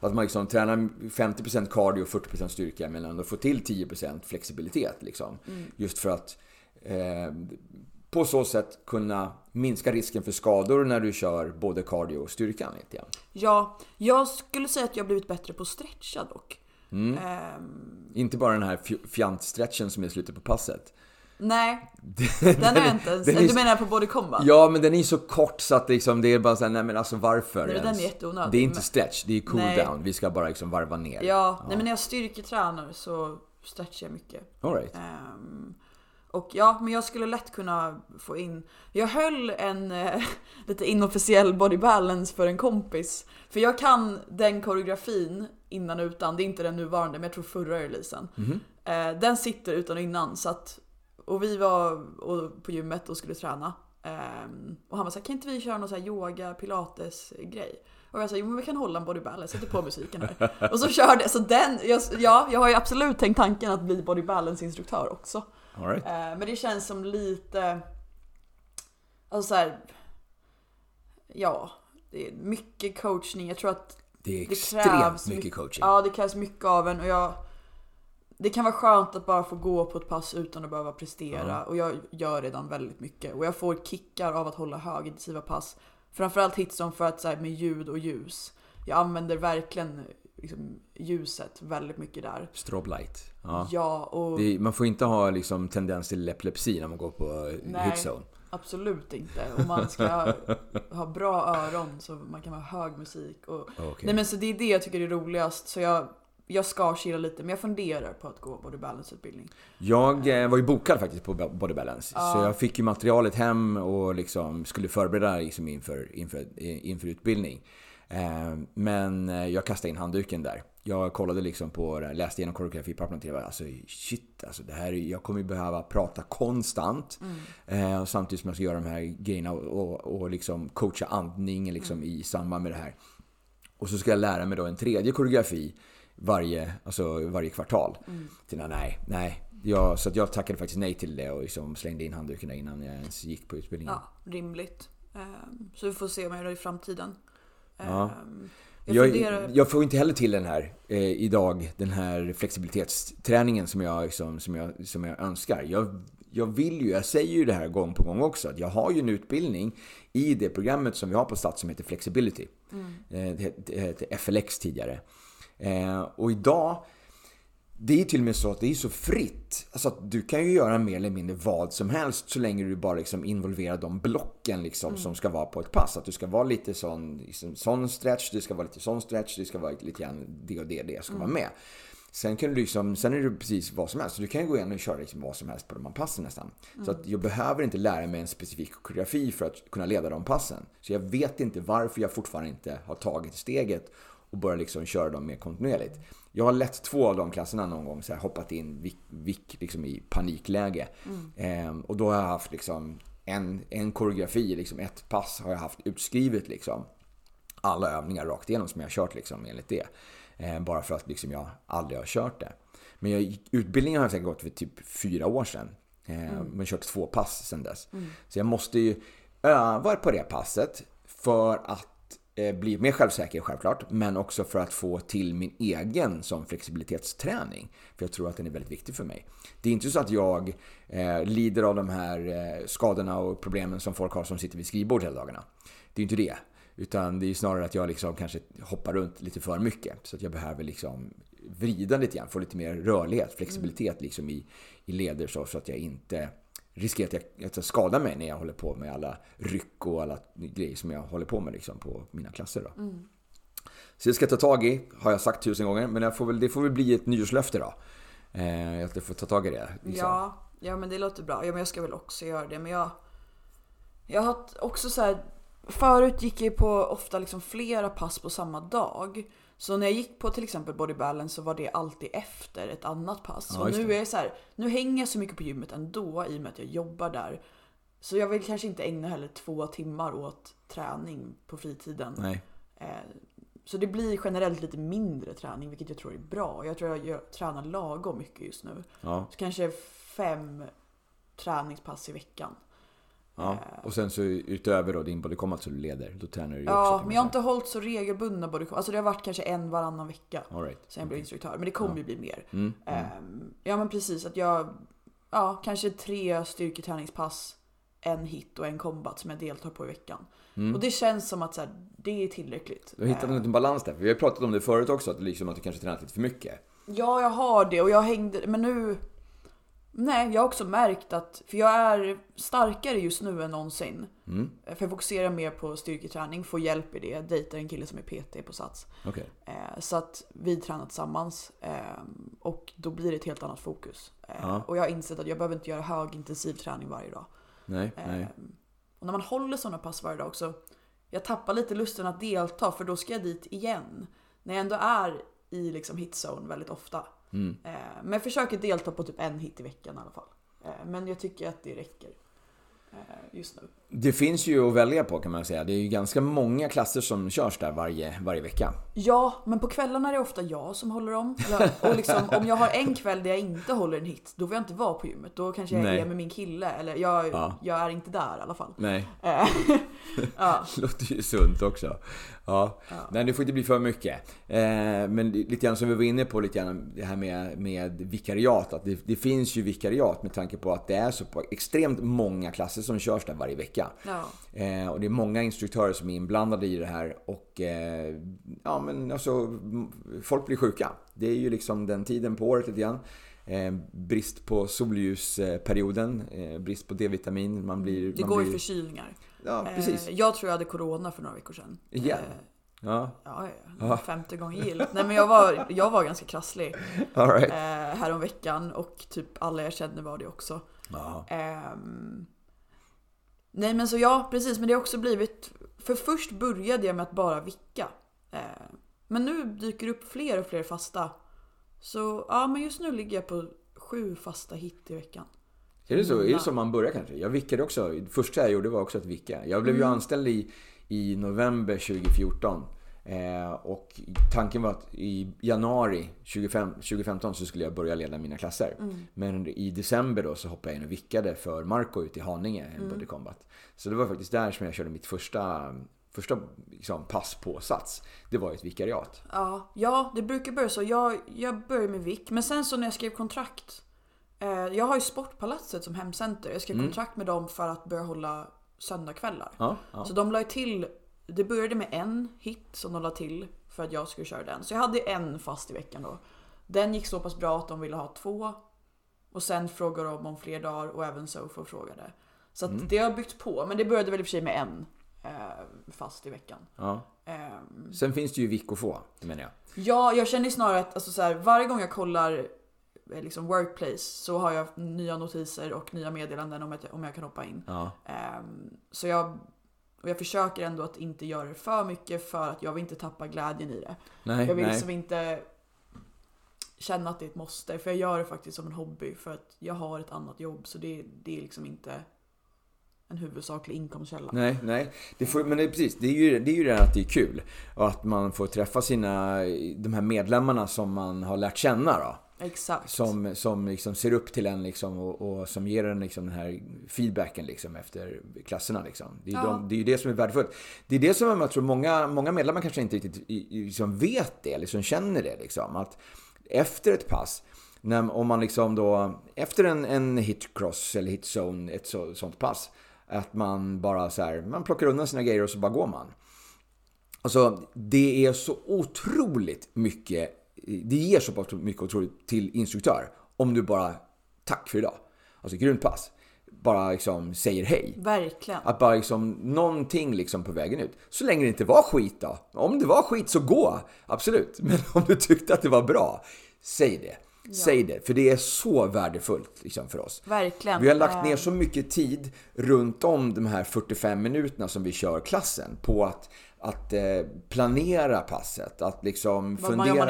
Att man liksom tränar 50% cardio och 40% styrka men ändå får till 10% flexibilitet. Liksom. Just för att eh, på så sätt kunna minska risken för skador när du kör både cardio och styrkan. Lite grann. Ja, jag skulle säga att jag blivit bättre på att stretcha dock. Mm. Ehm, Inte bara den här fj- fjantstretchen som är slutet på passet. Nej, [laughs] den jag inte ens... den är- Du menar på body combat? Ja, men den är så kort så att liksom, det är bara såhär, nej men alltså varför Nej, den ens? är jätteonödig, Det är inte stretch, det är cool Nej. down. Vi ska bara liksom varva ner. Ja, nej men när jag styrketränar så stretchar jag mycket. All right. Ehm, och ja, men jag skulle lätt kunna få in... Jag höll en [laughs] eh, lite inofficiell body balance för en kompis. För jag kan den koreografin innan och utan. Det är inte den nuvarande, men jag tror förra releasen. Eh, den sitter utan och innan. Så att, och vi var på gymmet och skulle träna. Ehm, och han var såhär, kan inte vi köra någon så yoga, pilates grej? Och jag sa, jo men vi kan hålla en body balance, sätter på musiken här. [laughs] och så körde jag, så den, jag, ja, jag har ju absolut tänkt tanken att bli body balance instruktör också. All right. Eh, men det känns som lite, alltså så här, ja, det är mycket coachning. Jag tror att Det är det krävs mycket mycket- coaching. Ja, det krävs mycket av en och jag det kan vara skönt att bara få gå på ett pass utan att behöva prestera och jag gör redan väldigt mycket och jag får kickar av att hålla högintensiva pass. Framförallt hitson för att så här, med ljud och ljus. Jag använder verkligen liksom, ljuset väldigt mycket där. Strobe light. Ja. Ja, och Det, man får inte ha liksom tendens till epilepsi när man går på Nej. hitzone. absolut inte. Och man ska [laughs] ha, bra öron så man kan ha hög musik. Och, Okej. Nej men så det är det jag tycker är roligast. Så jag, jag ska chilla lite men jag funderar på att gå body balance utbildning. Jag eh, var ju bokad faktiskt på Body Balance. Så jag fick ju materialet hem och liksom skulle förbereda liksom inför, inför, inför utbildning. Eh, Men eh, jag kastade in handduken där. Jag kollade liksom på, läste igenom koreografipappren och tänkte alltså shit, alltså det här, är- jag kommer ju behöva prata konstant. Eh, och samtidigt som jag ska göra de här grejerna och, och, och liksom coacha andningen liksom i samband med det här. Och så ska jag lära mig då en tredje koreografi varje, alltså varje kvartal. Mm. nej, nej. Jag, så att jag tackade faktiskt nej till det och liksom slängde in handduken innan jag ens gick på utbildningen. Ja, rimligt. Ehm, Så vi får se om jag gör det i framtiden. Ja. Ehm, Jag Jag, funderar... jag får inte heller till den här eh, idag, den här flexibilitetsträningen som jag, liksom, som jag, som jag önskar. Jag, jag vill ju, jag säger ju det här gång på gång också, att jag har ju en utbildning i det programmet som vi har på Stats som heter Flexibility. Eh, det, det hette FLX tidigare. Eh, och idag, det är till och med så att det är så fritt. Alltså att du kan ju göra mer eller mindre vad som helst så länge du bara liksom involverar de blocken liksom som ska vara på ett pass. Att du ska vara lite sån, liksom, sån stretch, det ska vara lite sån stretch, det ska vara lite grann det och det, det ska vara med. Sen, kan du liksom, sen är det precis vad som helst. Så du kan gå in och köra liksom vad som helst på de här passen nästan. Så att jag behöver inte lära mig en specifik koreografi för att kunna leda de passen. Så jag vet inte varför jag fortfarande inte har tagit steget och börjat liksom köra dem mer kontinuerligt. Jag har lett två av de klasserna någon gång, så här, hoppat in vick, vick liksom i panikläge. Ehm, och då har jag haft liksom en, en koreografi, liksom ett pass har jag haft utskrivet liksom alla övningar rakt igenom som jag har kört liksom enligt det. Eh, bara för att liksom jag aldrig har kört det. Men jag, gick- utbildningen har jag säkert gått för typ fyra år sedan. Eh, mm. Men kört två pass sedan dess. Mm. Så jag måste ju öva på det passet för att Eh, bli mer självsäker självklart, men också för att få till min egen som flexibilitetsträning. För jag tror att den är väldigt viktig för mig. Det är inte så att jag eh, lider av de här eh, skadorna och problemen som folk har som sitter vid skrivbord hela dagarna. Det är inte det. Utan det är snarare att jag liksom kanske hoppar runt lite för mycket. Så att jag behöver liksom vrida lite grann, få lite mer rörlighet, flexibilitet liksom i, i leder så, så att jag inte riskerar att jag, att jag skadar mig när jag håller på med alla ryck och alla grejer som jag håller på med liksom på mina klasser. Då. Mm. Så det ska jag ta tag i, har jag sagt tusen gånger. Men jag får väl, det får väl bli ett nyårslöfte då. Eh, att jag får ta tag i det. Liksom. Ja, ja, men det låter bra. Ja, men jag ska väl också göra det. Men jag, jag har också så här, Förut gick jag på ofta liksom flera pass på samma dag. Så när jag gick på till exempel body balance så var det alltid efter ett annat pass. Ja, och nu är jag så här, nu hänger jag så mycket på gymmet ändå i och med att jag jobbar där. Så jag vill kanske inte ägna heller två timmar åt träning på fritiden. Nej. Eh, så det blir generellt lite mindre träning, vilket jag tror är bra. Jag tror jag gör, tränar lagom mycket just nu. Ja. Så kanske fem träningspass i veckan. Ja, eh. och sen så utöver då din body combat som du leder, då tränar du Ja, också, men jag har inte hållit så regelbundna body combat. Alltså det har varit kanske en varannan vecka All right. sen jag blev instruktör. Men det kommer ja. ju bli mer. Mm, mm. Um, ja men precis, att jag, ja kanske tre styrketräningspass, en hit och en combat som jag deltar på i veckan. Mm. Och det känns som att så här, det är tillräckligt. Du har hittat en balans där. Vi har pratat om det förut också, att, liksom, att du kanske tränat lite för mycket. Ja, jag har det och jag hängde, men nu Nej, jag har också märkt att, för jag är starkare just nu än någonsin. Mm. För jag fokuserar mer på styrketräning, får hjälp i det, dejtar en kille som är PT på Sats. Okay. Eh, så att vi tränar tillsammans eh, och då blir det ett helt annat fokus. Eh, ja. Och jag har insett att jag behöver inte göra högintensiv träning varje dag. Nej, nej. Och när man håller sådana pass varje dag också, jag tappar lite lusten att delta för då ska jag dit igen. När jag ändå är i liksom hitzone väldigt ofta. Mm. Eh, men jag försöker delta på typ en hit i veckan i alla fall. Eh, men jag tycker att det räcker eh, just nu. Det finns ju att välja på kan man säga. Det är ju ganska många klasser som körs där varje, varje vecka. Ja, men på kvällarna är det ofta jag som håller dem. Och liksom, om jag har en kväll där jag inte håller en hit, då vill jag inte vara på gymmet. Då kanske jag är med min kille. Eller jag, ja. jag är inte där i alla fall. Nej. [laughs] ja. [laughs] Låter ju sunt också. Ja. ja. Nej, det får inte bli för mycket. Eh, men lite grann som vi var inne på, lite grann det här med, med vikariat. Att det, det, finns ju vikariat med tanke på att det är så på extremt många klasser som körs där varje vecka. Ja. Eh, och det är många instruktörer som är inblandade i det här. Och eh, ja, men alltså, folk blir sjuka. Det är ju liksom den tiden på året lite grann. Eh, brist på solljusperioden, eh, brist på D-vitamin. Man blir, det man går blir... ju förkylningar. Ja, precis. Eh, jag tror jag hade corona för några veckor sedan. Igen? Eh, ja. Ja, ja. Femte gången gillt. Nej men jag var, jag var ganska krasslig [laughs] All right. eh, häromveckan och typ alla jag känner var det också. Ja. Ehm, nej men så ja, precis. Men det har också blivit... För först började jag med att bara vicka. Eh, men nu dyker det upp fler och fler fasta. Så ja, men just nu ligger jag på sju fasta hit i veckan. Är det så, är det så man börjar kanske? Jag vickade också. Första jag gjorde var också att vicka. Jag blev ju Mm. anställd i, i november 2014. Eh, och tanken var att i januari 25, 2015 så skulle jag börja leda mina klasser. Mm. Men i december då så hoppade jag in och vickade för Marco ute i Haninge, Mm. Body Combat. Så det var faktiskt där som jag körde mitt första, första liksom, pass på Sats. Det var ett vikariat. Ja, ja, det brukar börja så. Jag, jag började med vick. Men sen så när jag skrev kontrakt. Eh, jag har ju Sportpalatset som hemcenter. Jag skrev Mm. kontrakt med dem för att börja hålla söndagskvällar. Ja, ja. Så de la till, det började med en hit som de la till för att jag skulle köra den. Så jag hade en fast i veckan då. Den gick så pass bra att de ville ha två. Och sen frågade de om fler dagar och även Sofo frågade. Så Mm. det har byggt på. Men det började väl i och för sig med en eh, fast i veckan. ja. Ehm, Sen finns det ju vick att få, menar jag. Ja, jag känner snarare att alltså, så här, varje gång jag kollar liksom, workplace så har jag nya notiser och nya meddelanden om, att, om jag kan hoppa in. Ja. Ehm, så jag, och jag försöker ändå att inte göra det för mycket för att jag vill inte tappa glädjen i det. Nej, Jag vill nej. liksom inte känna att det är ett måste. För jag gör det faktiskt som en hobby för att jag har ett annat jobb. Så det, det är liksom inte en huvudsaklig inkomstkälla. Nej, nej. Det får, men det är precis, det är ju det är ju det att det är kul. Och att man får träffa sina, de här medlemmarna som man har lärt känna då. Exakt. Som, som liksom ser upp till en liksom och, och som ger en liksom den här feedbacken liksom efter klasserna. Liksom. Det, är Ja. de, det är ju det som är värdefullt. Det är det som jag tror många, många medlemmar kanske inte riktigt liksom vet det, liksom känner det. Liksom. Att efter ett pass, när, om man liksom då, efter en, en hitcross eller hitzone, ett så, sånt pass, att man bara så här, man plockar undan sina grejer och så bara går man. Alltså, det är så otroligt mycket, det ger så pass mycket otroligt till instruktör om du bara, tack för idag. Alltså grymt pass. Bara liksom säger hej. Verkligen. Att bara liksom någonting liksom på vägen ut. Så länge det inte var skit då. Om det var skit så gå. Absolut. [laughs] Men om du tyckte att det var bra, säg det. Säg det. För det är så värdefullt liksom, för oss. Verkligen. Vi har lagt ner Eh, så mycket tid runt om de här 45 minuterna som vi kör klassen på att, att eh, planera passet. Att liksom fundera,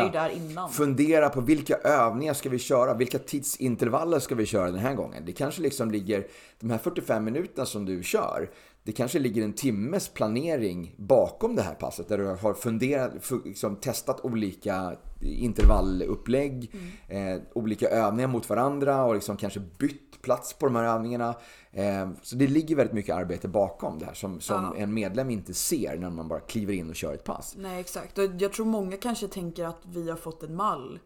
fundera på vilka övningar ska vi köra? Vilka tidsintervaller ska vi köra den här gången? Det kanske liksom ligger, de här 45 minuterna som du kör, det kanske ligger en timmes planering bakom det här passet där du har funderat, fu- liksom testat olika intervallupplägg, Mm. eh, olika övningar mot varandra och liksom kanske bytt plats på de här övningarna. Eh, så det ligger väldigt mycket arbete bakom det här som, som Ja. en medlem inte ser när man bara kliver in och kör ett pass. Nej exakt. Jag tror många kanske tänker att vi har fått en mall.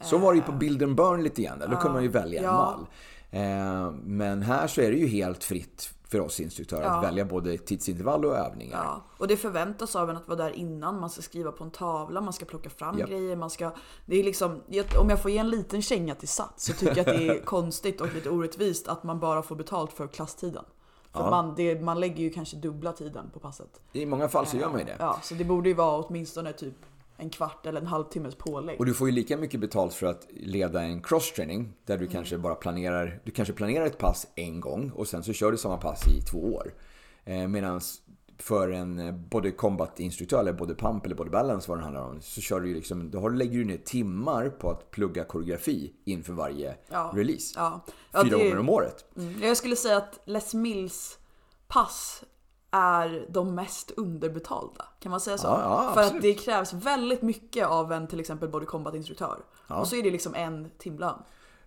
Så var det ju på Build and Burn lite grann. Där. Då kunde man ju välja en Ja. mall. Eh, men här så är det ju helt fritt för oss instruktörer Ja. att välja både tidsintervall och övningar. Ja, och det förväntas av en att vara där innan. Man ska skriva på en tavla, man ska plocka fram Japp. grejer. Man ska, det är liksom, om jag får ge en liten känga till Sats så tycker jag att det är [laughs] konstigt och lite orättvist att man bara får betalt för klasstiden. För Ja. man, det, man lägger ju kanske dubbla tiden på passet. I många fall så gör man ju det. Ja, så det borde ju vara åtminstone typ en kvart eller en halvtimmes pålägg. Och du får ju lika mycket betalt för att leda en cross-training där Mm. du kanske bara planerar, du kanske planerar ett pass en gång och sen så kör du samma pass i två år. Eh, Medan för en eh, både combat-instruktör eller både pump eller både balance vad det handlar om så kör du liksom, då lägger du ner timmar på att plugga koreografi inför varje Ja. release. Ja. Ja, Fyra gånger om året. Mm. Jag skulle säga att Les Mills pass är de mest underbetalda. Kan man säga så? Ja, ja, För absolut. att det krävs väldigt mycket av en till exempel body combat instruktör. Ja. Och så är det liksom en timlön.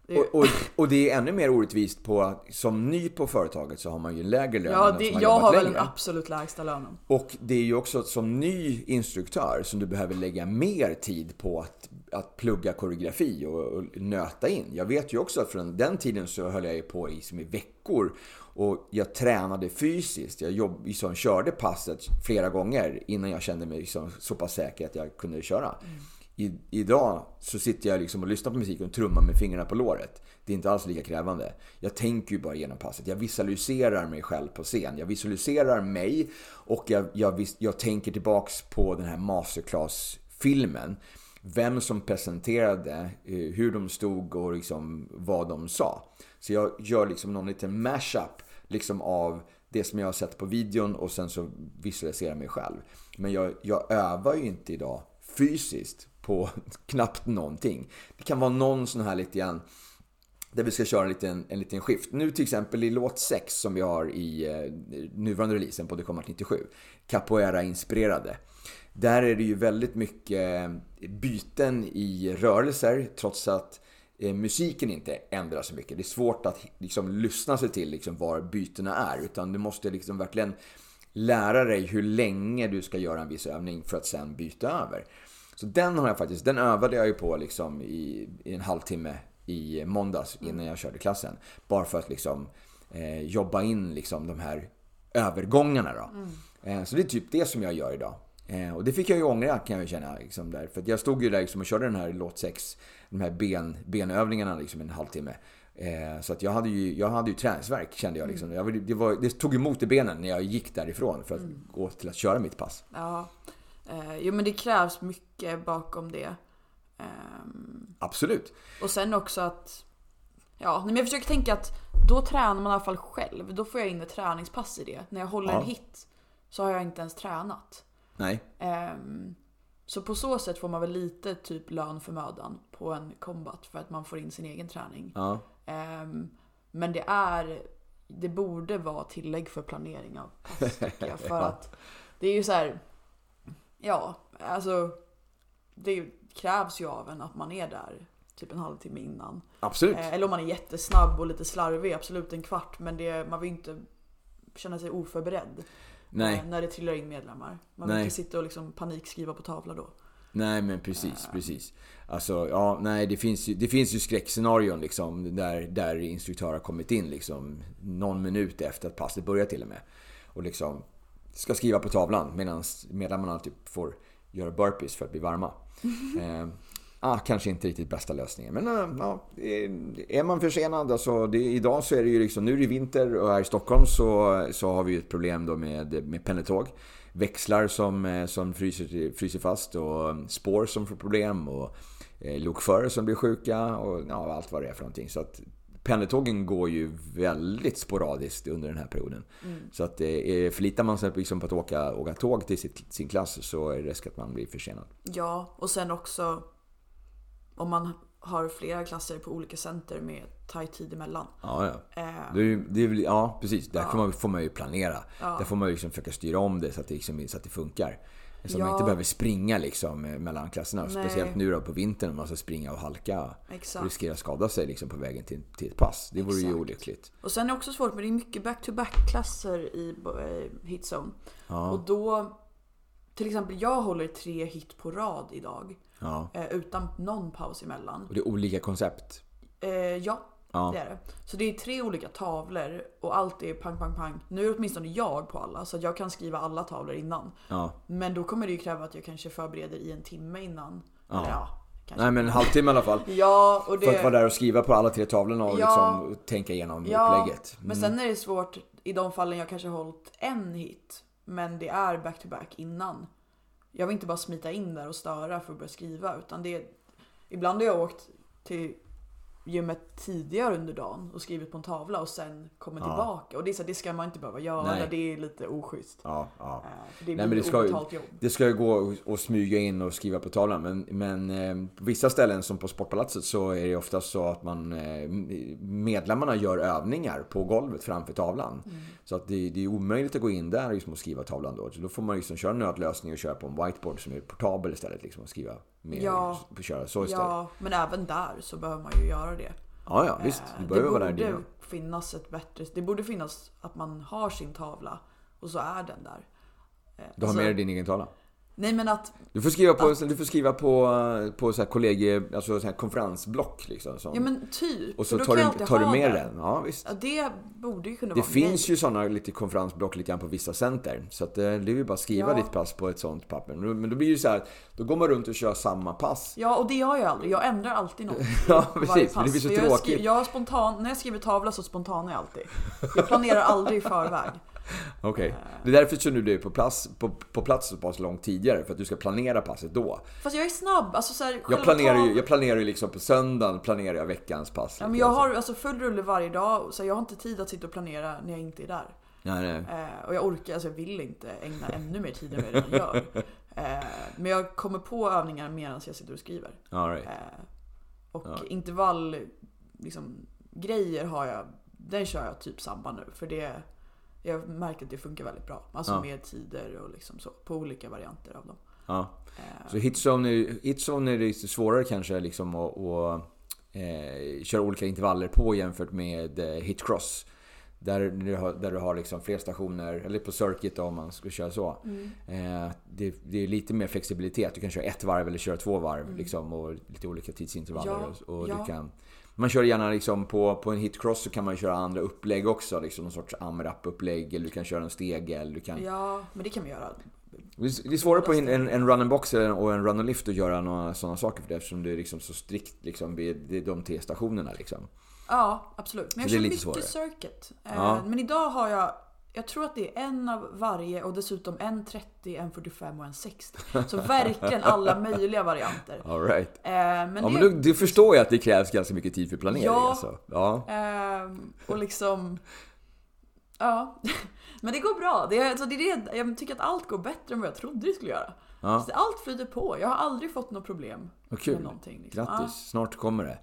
Och, och, och det är ännu mer orättvist på att som ny på företaget så har man ju en lägre lön ja, än de det, som har jag har väl längre. den absolut lägsta lönen. Och det är ju också som ny instruktör som du behöver lägga mer tid på att, att plugga koreografi och, och nöta in. Jag vet ju också att från den tiden så höll jag ju på i, som i veckor och jag tränade fysiskt. Jag jobb, liksom, körde passet flera gånger innan jag kände mig liksom, så pass säker att jag kunde köra. I, idag så sitter jag liksom och lyssnar på musik och trummar med fingrarna på låret. Det är inte alls lika krävande. Jag tänker ju bara genom passet. Jag visualiserar mig själv på scen. Jag visualiserar mig och jag, jag, vis- jag tänker tillbaks på den här masterclass-filmen. Vem som presenterade, eh, hur de stod och liksom vad de sa. Så jag gör liksom någon liten mashup liksom av det som jag har sett på videon och sen så visualiserar jag mig själv. Men jag, jag övar ju inte idag fysiskt på [laughs] knappt någonting. Det kan vara någon sån här lite grann där vi ska köra en liten, en liten skift. Nu till exempel i låt 6 som vi har i eh, nuvarande releasen på Det kommer 97. Capoeira-inspirerade. Där är det ju väldigt mycket byten i rörelser trots att eh, musiken inte ändrar så mycket. Det är svårt att liksom lyssna sig till liksom var bytena är. Utan du måste liksom verkligen lära dig hur länge du ska göra en viss övning för att sen byta över. Så den har jag faktiskt, den övade jag ju på liksom i, i en halvtimme i måndags innan jag körde klassen. Bara för att liksom eh, jobba in liksom de här övergångarna då. Eh, så det är typ det som jag gör idag. Eh, och det fick jag ju ångra kan jag ju känna. Liksom, där. För jag stod ju där liksom, och körde den här låt 6, de här ben, benövningarna liksom, en halvtimme. Eh, så att jag hade ju, jag hade ju träningsvärk kände jag. Liksom. jag var- det, var, det tog emot i benen när jag gick därifrån för att gå till att köra mitt pass. Ja. Eh, jo men det krävs mycket bakom det. Ehm, Absolut. och sen också att... Ja, men jag försöker tänka att då tränar man i alla fall själv. Då får jag in ett träningspass i det. När jag håller Ja. en hit så har jag inte ens tränat. Nej. Ehm, så på så sätt får man väl lite typ lön för mödan på en combat för att man får in sin egen träning. Ja. Ehm, men det är, det borde vara tillägg för planering av pass tycker jag. [laughs] För Ja. att det är ju så här, ja, alltså det krävs ju av en att man är där typ en halvtimme innan. Absolut. Eh, eller om man är jättesnabb och lite slarvig, absolut en kvart. Men det, man vill ju inte känna sig oförberedd. Nej. eh, När det trillar in medlemmar. Man vill inte sitta och liksom panikskriva på tavla då. Nej men precis, precis. Alltså ja, nej det finns ju, det finns ju skräckscenarion liksom där, där instruktör har kommit in liksom någon minut efter att passet börjar till och med. Och liksom ska skriva på tavlan medan medlemmarna typ får göra burpees för att bli varma. [laughs] eh, ah, kanske inte riktigt bästa lösningen. Men ja, är man försenad, alltså det, idag så är det ju liksom, nu är det vinter och här i Stockholm så, så har vi ju ett problem då med, med pendeltåg. Växlar som, eh, som fryser, fryser fast och spår som får problem och eh, lokförare som blir sjuka och ja, allt vad det är för någonting. Så att pendeltågen går ju väldigt sporadiskt under den här perioden. Så att eh, förlitar man sig liksom på att åka, åka tåg till sitt, sin klass så är det risk att man blir försenad. Ja, och sen också om man har flera klasser på olika center med tajt tid emellan. Ja, ja. Eh, Det är, ju- det är, väl- ja precis. Där får, man, får man ju planera. Där får man ju liksom försöka styra om det så att det, liksom, så att det funkar. Så att man Ja. inte behöver springa liksom eh, mellan klasserna. Nej. Speciellt nu då på vintern om man ska springa och halka. Exakt. Och riskera att skada sig liksom på vägen till, till ett pass. Det vore ju Exakt. olyckligt. Och sen är det också svårt, men det är mycket back-to-back klasser i eh, hitzone. Ja. Och då, till exempel jag håller tre hit på rad idag. Ja. Eh, utan någon paus emellan. Och det är olika koncept. Eh, ja, Ja. det är det. Så det är tre olika tavlor och allt är pang, pang, pang. Nu är åtminstone jag på alla, så jag kan skriva alla tavlor innan. Ja. Men då kommer det ju kräva att jag kanske förbereder i en timme innan. Ja. Eller ja, kanske. Nej men en halvtimme i alla fall. Ja, och det... För att vara där och skriva på alla tre tavlorna och Ja. liksom tänka igenom Ja, upplägget. men sen är det svårt i de fallen jag kanske hållit en hit. Men det är back-to-back innan. Jag vill inte bara smita in där och störa för att börja skriva. Utan det är, ibland har jag åkt till gymmet tidigare under dagen och skrivit på en tavla och sen kommer tillbaka. Och det, är så, här, det ska man inte behöva göra. Nej. Det är lite oschysst. Ja, ja. Eh, Det Nej, blir men det ska, jobb. det ska ju gå att smyga in och skriva på tavlan. Men, men eh, på vissa ställen som på Sportpalatset så är det oftast så att man, eh, medlemmarna gör övningar på golvet framför tavlan. Mm. Så att det, det är omöjligt att gå in där liksom och skriva tavlan då. Så då får man liksom köra en nödlösning och köra på en whiteboard som är portabel istället. Liksom, och skriva med, Ja. köra så istället. Ja, Ja, men även där så behöver man ju göra det. ja, visst. Eh, Du det behöver där. borde finnas ett bättre... Det borde finnas att man har sin tavla och så är den där. Eh, Du har alltså- med dig din egen tavla. Nej men att Du får skriva på, du får skriva på, på så här kollegie, alltså så här konferensblock liksom. Som, Ja men typ. och så tar du, tar du med det. den. Ja, visst. Ja, det borde ju kunna Det vara finns nej. ju sådana lite konferensblock lite grann på vissa center. Så att eh, det är ju bara att skriva Ja. ditt pass på ett sånt papper. Men men då blir det så här, då går man runt och kör samma pass. Ja och det gör jag aldrig. Jag ändrar alltid något. [laughs] Ja, precis, för det blir så jag tråkigt. Skriver, jag spontan, när jag skriver tavla så spontanar jag alltid. Jag planerar aldrig i förväg. Okej. Det är därför som du är på plats, på, på plats så pass långt tidigare. För att du ska planera passet då. Fast jag är snabb. Alltså så här, Jag planerar ju, jag planerar ju liksom på söndagen planerar jag veckans pass. Ja, men lite jag har alltså full rulle varje dag. Så jag har inte tid att sitta och planera när jag inte är där. Nej, nej. Eh, och jag orkar, alltså jag vill inte ägna ännu mer tid än vad jag redan gör. [laughs] Eh, men jag kommer på övningar medan jag sitter och skriver. All right. Eh, och Ja. intervall, liksom, grejer har jag, den kör jag typ samma nu. För det, jag märker att det funkar väldigt bra. Alltså Ja. med tider och liksom så, på olika varianter av dem. Ja. Eh, Så hitzone hitzone är lite svårare kanske liksom att, att eh, köra olika intervaller på jämfört med eh, hitcross. Där du har, där du har liksom fler stationer, eller på circuit då, om man skulle köra så. Eh, det, det är lite mer flexibilitet. Du kan köra ett varv eller köra två varv liksom, och lite olika tidsintervaller. Ja, och, och ja. du kan, man kör gärna liksom på, på en hitcross så kan man köra andra upplägg också. Liksom någon sorts AMRAP-upplägg eller du kan köra en stege. Du kan, ja, men det kan vi göra. det är svårare på en, en, en run and box och en run and lift att göra några sådana saker för det eftersom det är liksom så strikt liksom vid det är de tre stationerna liksom. Ja, absolut. Men jag kör mycket svårare. circuit. Eh, Ja. Men idag har jag, jag tror att det är en av varje och dessutom en 30, en 45 och en 60. Så verkligen alla möjliga varianter. All right. Eh, men Ja det, men du, du förstår ju att det krävs ganska mycket tid för planering Ja. alltså. Ja. Ehm, och liksom... Ja. [laughs] Men det går bra. Det alltså, det är det, jag tycker att allt går bättre än vad jag trodde det skulle göra. Ja. Allt flyter på. Jag har aldrig fått något problem Vad kul. med någonting. Liksom. Grattis, snart kommer det.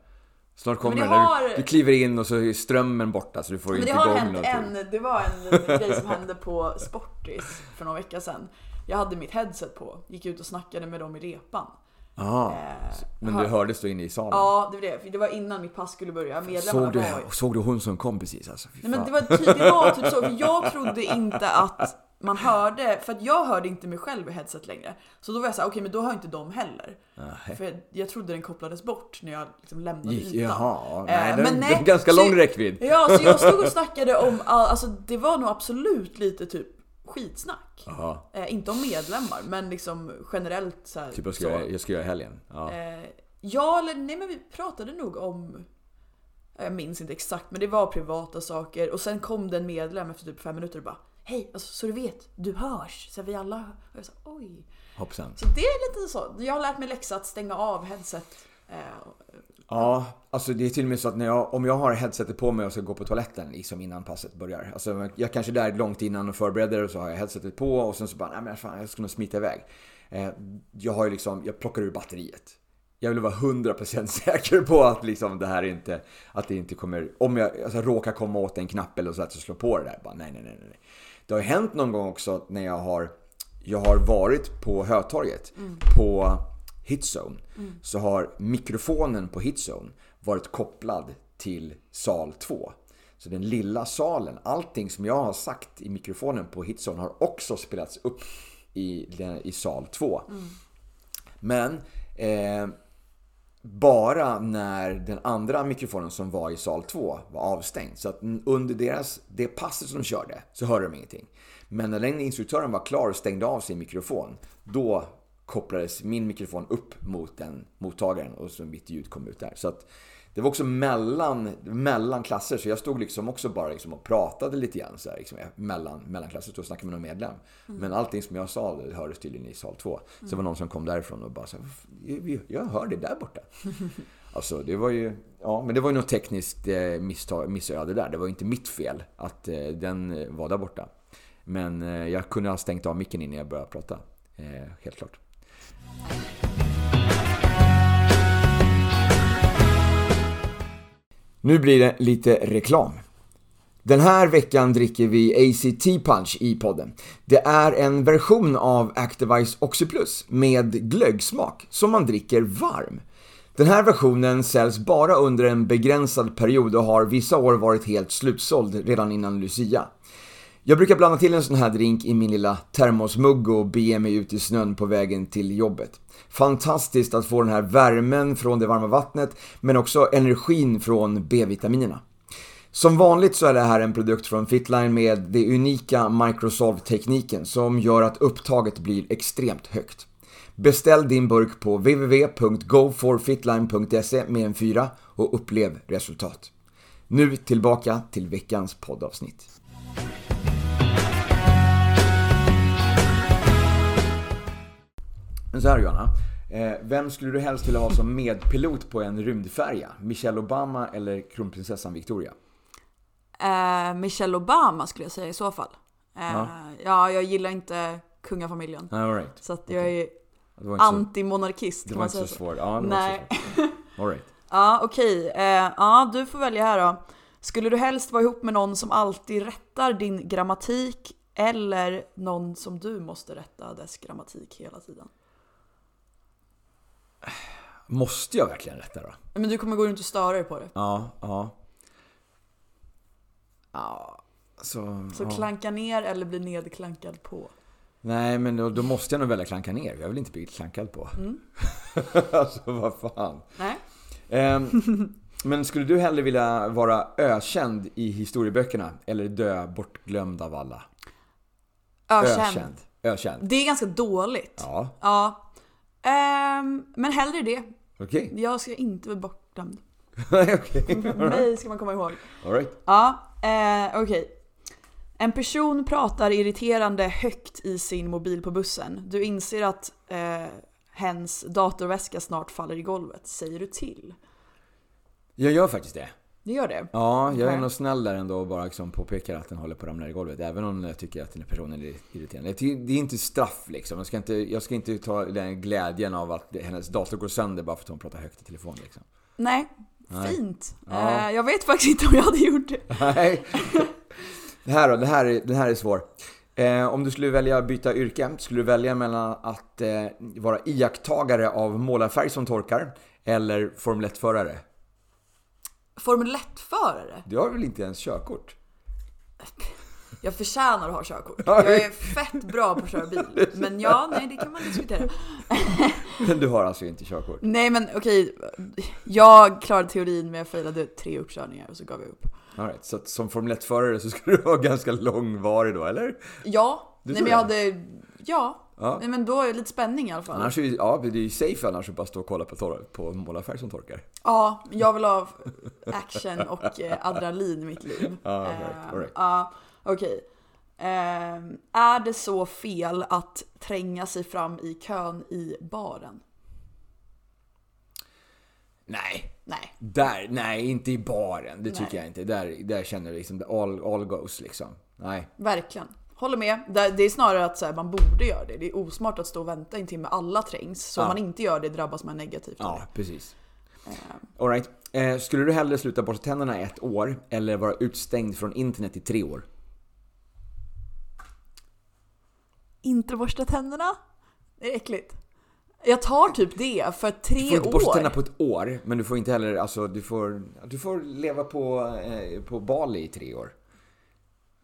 Snart kommer. När har- Du, du kliver in och så är strömmen borta så du får Men inte det har igång hänt någonting. en, det var en [laughs] grej som hände på Sportis för några veckor sedan. Jag hade mitt headset på, gick ut och snackade med dem i repan. Aha. Men du hördes då inne i salen? Ja, det var det. Det var innan mitt pass skulle börja. Medlemmarna Såg du, var såg du hon som kom precis alltså? Nej men det var, typ, det var typ så, för jag trodde inte att man hörde, för att jag hörde inte mig själv i headset längre. Så då var jag såhär, okej men då hör inte de heller. Nej. För jag trodde den kopplades bort när jag liksom lämnade ytan. jaha, Eh, nej, men den, nej, det är ganska så- lång räckvidd. Ja, så jag stod och [laughs] snackade om, all, alltså det var nog absolut lite typ skitsnack. Eh, inte om medlemmar, men liksom generellt så här, typ jag ska, så. göra- jag ska göra i helgen. Ja. Eh, ja, eller nej men vi pratade nog om jag minns inte exakt men det var privata saker och sen kom det en medlem efter typ fem minuter och bara Hej, alltså, så du vet, du hörs. Så vi alla. Och jag sa, oj. Hoppsan. Så det är lite så. Jag har lärt mig läxa att stänga av headset. Eh, Ja, alltså det är till och med så att när jag, om jag har headsetet på mig och ska gå på toaletten liksom innan passet börjar. Alltså jag kanske är där långt innan och förbereder och så har jag headsetet på och sen så bara, nej men fan jag ska nog smita iväg. Eh, jag har ju liksom, jag plockar ur batteriet. Jag vill vara 100% [laughs] säker på att liksom det här inte, att det inte kommer, om jag alltså, råkar komma åt en knapp eller så att jag slår på det där. Bara, nej, nej, nej, nej. Det har hänt någon gång också när jag har, jag har varit på Hötorget på Hitzone. Så har mikrofonen på Hitzone varit kopplad till sal 2. Så den lilla salen, allting som jag har sagt i mikrofonen på Hitzone har också spelats upp i, i sal 2. Men eh, bara när den andra mikrofonen som var i sal 2 var avstängd. Så att under deras, det passet som de körde så hörde de ingenting. Men när den instruktören var klar och stängde av sin mikrofon, då kopplades min mikrofon upp mot den mottagaren och så mitt ljud kom ut där. Så att det var också mellan, mellan klasser, så jag stod liksom också bara liksom och pratade lite grann så här, liksom, mellan, mellan klasser, stod och snackade med någon medlem. Men allting som jag sa hördes tydligen i sal 2. Så det var någon som kom därifrån och bara så här, "Jag- jag hör det där borta. [laughs] Alltså det var ju, ja men det var ju något tekniskt eh, misstag, missöde där. Det var ju inte mitt fel att eh, den eh, var där borta. Men eh, jag kunde ha stängt av micken innan jag började prata. Eh, helt klart. Nu blir det lite reklam. Den här veckan dricker vi ACT Punch i podden. Det är en version av Activise Oxyplus med glöggsmak som man dricker varm. Den här versionen säljs bara under en begränsad period och har vissa år varit helt slutsåld redan innan Lucia. Jag brukar blanda till en sån här drink i min lilla termosmugg och bege mig ut i snön på vägen till jobbet. Fantastiskt att få den här värmen från det varma vattnet men också energin från B-vitaminerna. Som vanligt så är det här en produkt från Fitline med det unika Microsolve-tekniken som gör att upptaget blir extremt högt. Beställ din burk på www.goforfitline.se med en fyra och upplev resultat. Nu tillbaka till veckans poddavsnitt. Men så här Johanna, eh, vem skulle du helst vilja ha som medpilot på en rymdfärja? Michelle Obama eller kronprinsessan Victoria? eh, Michelle Obama skulle jag säga i så fall. Eh, Ja. ja. jag gillar inte kungafamiljen. All right. Så att jag är Det var inte så, antimonarkist det kan var man inte så. Ja, det var Nej. så svårt. All right. [laughs] Ja, okej. Eh, ja, du får välja här då. Skulle du helst vara ihop med någon som alltid rättar din grammatik eller någon som du måste rätta dess grammatik hela tiden? Måste jag verkligen rätta då? Men du kommer gå runt och störa dig på det. Ja, ja. Ja, så... Så ja. klanka ner eller bli nedklankad på. Nej, men då, då måste jag nog välja klanka ner. Jag vill inte bli klankad på. Mm. [laughs] alltså, vad fan. Nej? Ehm, [laughs] men skulle du hellre vilja vara ökänd i historieböckerna eller dö bortglömd av alla? Ökänd. Ökänd. Det är ganska dåligt. Ja, Ja. Ehm, men hellre det. okej. Jag ska inte vara bortglömd. [laughs] Nej, okej. [laughs] Mig ska man komma ihåg. All right. Ja, eh, okej. En person pratar irriterande högt i sin mobil på bussen. Du inser att eh, hens datorväska snart faller i golvet. Säger du till? Jag gör faktiskt det. Det gör det? Ja, jag är nog snäll där ändå och bara liksom påpekar att den håller på att ramla i golvet. Även om jag tycker att den här personen är irriterande. Det är inte straff liksom. Jag ska inte, jag ska inte ta den glädjen av att hennes dator går sönder bara för att hon pratar högt i telefon liksom. Nej, Nej. fint. Ja. Eh, jag vet faktiskt inte om jag hade gjort det. [laughs] Nej. Det här då, det här är, den här är svår. Eh, om du skulle välja byta yrke, skulle du välja mellan att eh, vara iakttagare av målarfärg som torkar eller Formel 1-förare? Formel 1-förare? Du har väl inte ens körkort? Jag förtjänar att ha körkort. Jag är fett bra på att köra bil. [laughs] Men ja, nej det kan man diskutera. [laughs] Men du har alltså inte körkort? Nej men okej, jag klarade teorin men jag failade tre uppkörningar och så gav jag upp. All right, så som Formel 1-förare så skulle du vara [laughs] ganska långvarig då, eller? Ja, Du nej men jag det? hade, ja. Ja. Men då är det lite spänning i alla fall. Annars är ja, det är ju safe annars att bara stå och kolla på, torr, på målarfärg som torkar. Ja, jag vill ha action och eh, adrenalin i mitt liv. [laughs] Ja, right, Eh, right. Ja, okej. Ehm, är det så fel att tränga sig fram i kön i baren? Nej, Nej. där, nej inte i baren. Det tycker Nej. jag inte. Där, där känner du liksom all, all goes liksom. Nej. Verkligen. Håller med. Det är snarare att så här, man borde göra det. Det är osmart att stå och vänta en timme. Alla trängs. Så Ja. om man inte gör det drabbas man negativt Ja, precis. Ehm, All right. Eh, skulle du hellre sluta borsta tänderna i ett år eller vara utstängd från internet i tre år? inte borsta tänderna? Det är äckligt. Jag tar typ det för tre Du får inte borsta år. tänderna på ett år, men du får inte heller, alltså du får, du får leva på, eh, på Bali i tre år.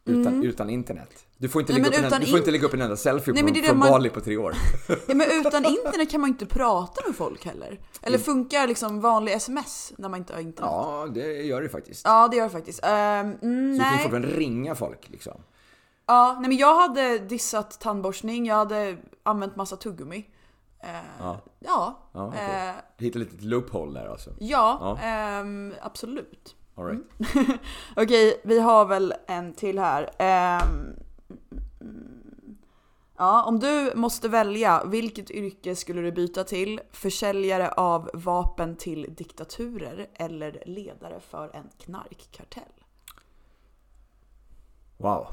Utan, utan internet. Du får, inte Mm. Nej, lägga upp en, du får in- inte lägga upp en enda selfie Nej, på, det från man- Bali på tre år. [laughs] Ja, men utan internet kan man inte prata med folk heller. Eller Mm. funkar liksom vanlig sms när man inte har internet? Ja, det gör det faktiskt. Ja, det gör det faktiskt. Mm, Så du kan fortfarande ringa folk liksom. Ja, nej men jag hade dissat tandborstning, jag hade använt massa tuggummi. Eh, Ja. ja. Ja, okej. eh, Du hittar lite loophole där alltså. ja, Ja. ehm, absolut. All right. [laughs] Okej, vi har väl en till här. Ja, om du måste välja, vilket yrke skulle du byta till? Försäljare av vapen till diktaturer eller ledare för en knarkkartell? Wow.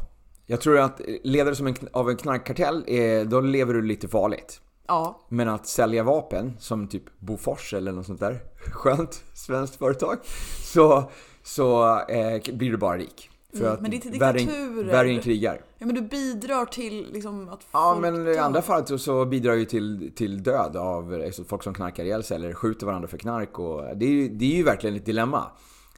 Jag tror att ledare som en, av en knarkkartell, är, då lever du lite farligt. Ja, Men att sälja vapen, som typ Bofors eller något sånt där skönt svenskt företag, så, så eh, blir du bara rik. För Mm, att men det är än- diktaturer. Värre än krigar. ja men du bidrar till liksom att Ja, folk men i andra fall så- bidrar ju till, till död av alltså, folk som knarkar ihjäl sig eller skjuter varandra för knark. Och det, är ju, det är ju verkligen ett dilemma.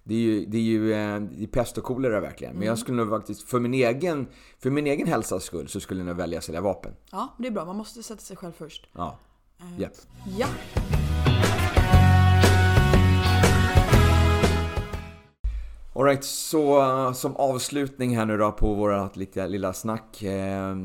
Det är ju, det är ju eh, det är pest och kolera verkligen. Men jag skulle nog faktiskt, för min egen, för min egen hälsas skull, så skulle jag nog välja att sälja vapen. Ja, det är bra. Man måste sätta sig själv först. Ja. Eh, Japp. Ja. Alright, så uh, som avslutning här nu då på vårat lite, lilla snack. Eh,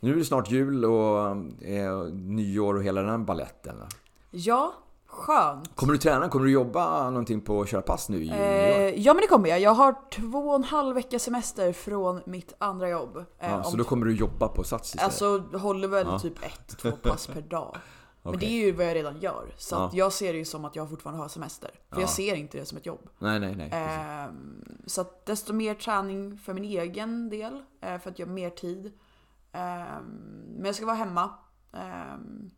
nu är det snart jul och eh, nyår och hela den här balletten. va? Ja, skönt. Kommer du träna? Kommer du jobba någonting på att köra pass nu i? Eh, ja men det kommer jag. Jag har två och en halv vecka semester från mitt andra jobb. Eh, Ja, så då kommer du jobba på Sats istället? Alltså håller väl Ja. typ ett, två pass per dag. Men det är ju vad jag redan gör. Så Ja. jag ser det ju som att jag fortfarande har semester. För Ja. jag ser inte det som ett jobb. Nej, nej, nej. Ehm, så att desto mer träning för min egen del. eh, för att jag har mer tid. Ehm, men jag ska vara hemma. Ehm,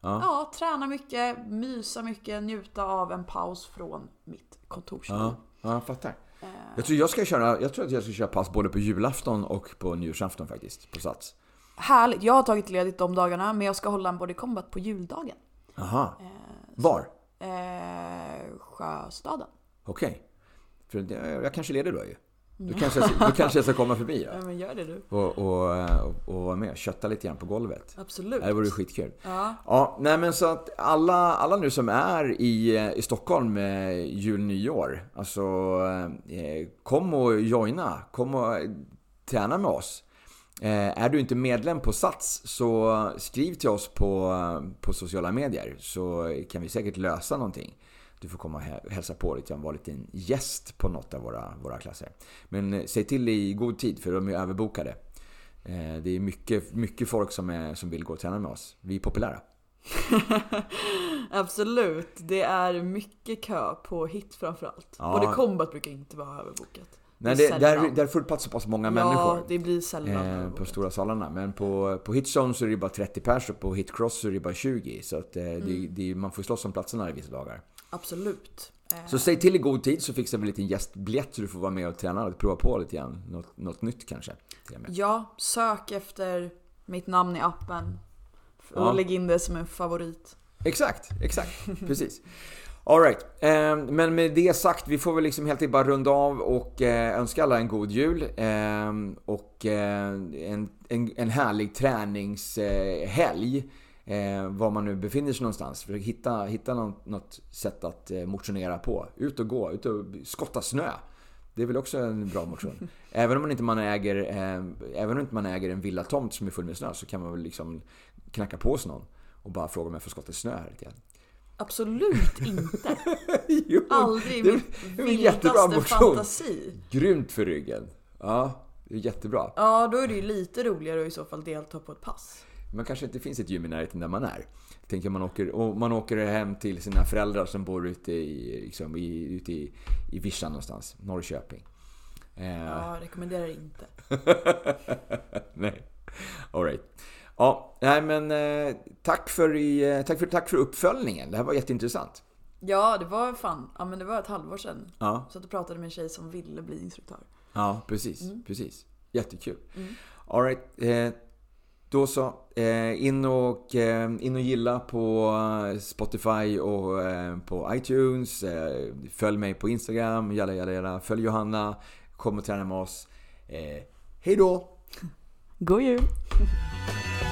Ja. ja, träna mycket, mysa mycket, njuta av en paus från mitt kontorsliv. Ja, ja, jag fattar. Ehm, Jag tror, jag, ska köra, jag tror att jag ska köra pass både på julafton och på nyårsafton faktiskt, på Sats. Härligt, jag har tagit ledigt de dagarna men jag ska hålla en body combat på juldagen. Aha. Ehm, Var? Eh, Sjöstaden. Okej. För det, jag kanske leder då ju. Då kanske, jag, då kanske jag ska komma förbi då. [laughs] Ja men gör det du. Och, och, eh, och, och vara med, kötta lite grann på golvet. Absolut. Det vore skitkul. Ja. Ja, nej men så att alla, alla nu som är i, eh, i Stockholm med jul, nyår. Alltså, eh, kom och joina. Kom och träna med oss. Eh, är du inte medlem på Sats så skriv till oss på, på sociala medier så kan vi säkert lösa någonting. Du får komma och hä- hälsa på lite vara lite en gäst på något av våra, våra klasser. Men eh, säg till i god tid för de är överbokade. Eh, Det är mycket, mycket folk som, är, som vill gå och träna med oss. Vi är populära. [laughs] Absolut. Det är mycket kö på hit framförallt. Ja. Både combat brukar inte vara överbokat. Nej, Det är där, där får du plats så pass många Ja, människor. det blir sällan Eh, på stora salarna. Men på, på Hitzone så är det bara 30 pers och på Hitcross så är det bara 20. Så att, eh, Mm. det, det, man får slåss om platserna i vissa dagar. Absolut. Eh, Så säg till i god tid så fixar vi en liten gästbiljett så du får vara med och träna och prova på lite grann. Något, något nytt kanske. Ja, sök efter mitt namn i appen. Och Ja. lägg in det som en favorit. Exakt, exakt. Precis. [laughs] Alright, eh, men med det sagt, vi får väl liksom helt enkelt bara runda av och eh, önska alla en god jul. Eh, och eh, en, en, en härlig träningshelg. Eh, var man nu befinner sig någonstans. Försök hitta, hitta något, något sätt att motionera på. Ut och gå, ut och skotta snö. Det är väl också en bra motion. [laughs] Även om man inte man äger, eh, även om inte man äger en villatomt som är full med snö så kan man väl liksom knacka på hos någon och bara fråga om jag får skotta snö här. Absolut inte. [laughs] Jo, Aldrig i min vildaste fantasi. Grymt för ryggen. Ja, det är jättebra. Ja, då är det ju lite roligare att i så fall delta på ett pass. Man kanske inte finns ett gym i närheten där man är. Tänker man åker, och man åker hem till sina föräldrar som bor ute i, liksom, i, ute i, i Vischan någonstans, Norrköping. Eh, Ja, rekommenderar inte. [laughs] nej. Alright. Ja, nej men eh, tack, för, i, eh, tack, för, tack för uppföljningen. Det här var jätteintressant. Ja, det var fan, ja men det var ett halvår sedan. Ja, Så att du pratade med en tjej som ville bli instruktör. ja precis. Mm. precis. Jättekul. All right. Eh, då så. Eh, in, och, eh, in och gilla på Spotify och på iTunes. Följ mig på Instagram. Jalla, jalla, jalla. Följ Johanna. Kom och träna med oss. Hej då! God jul! [laughs]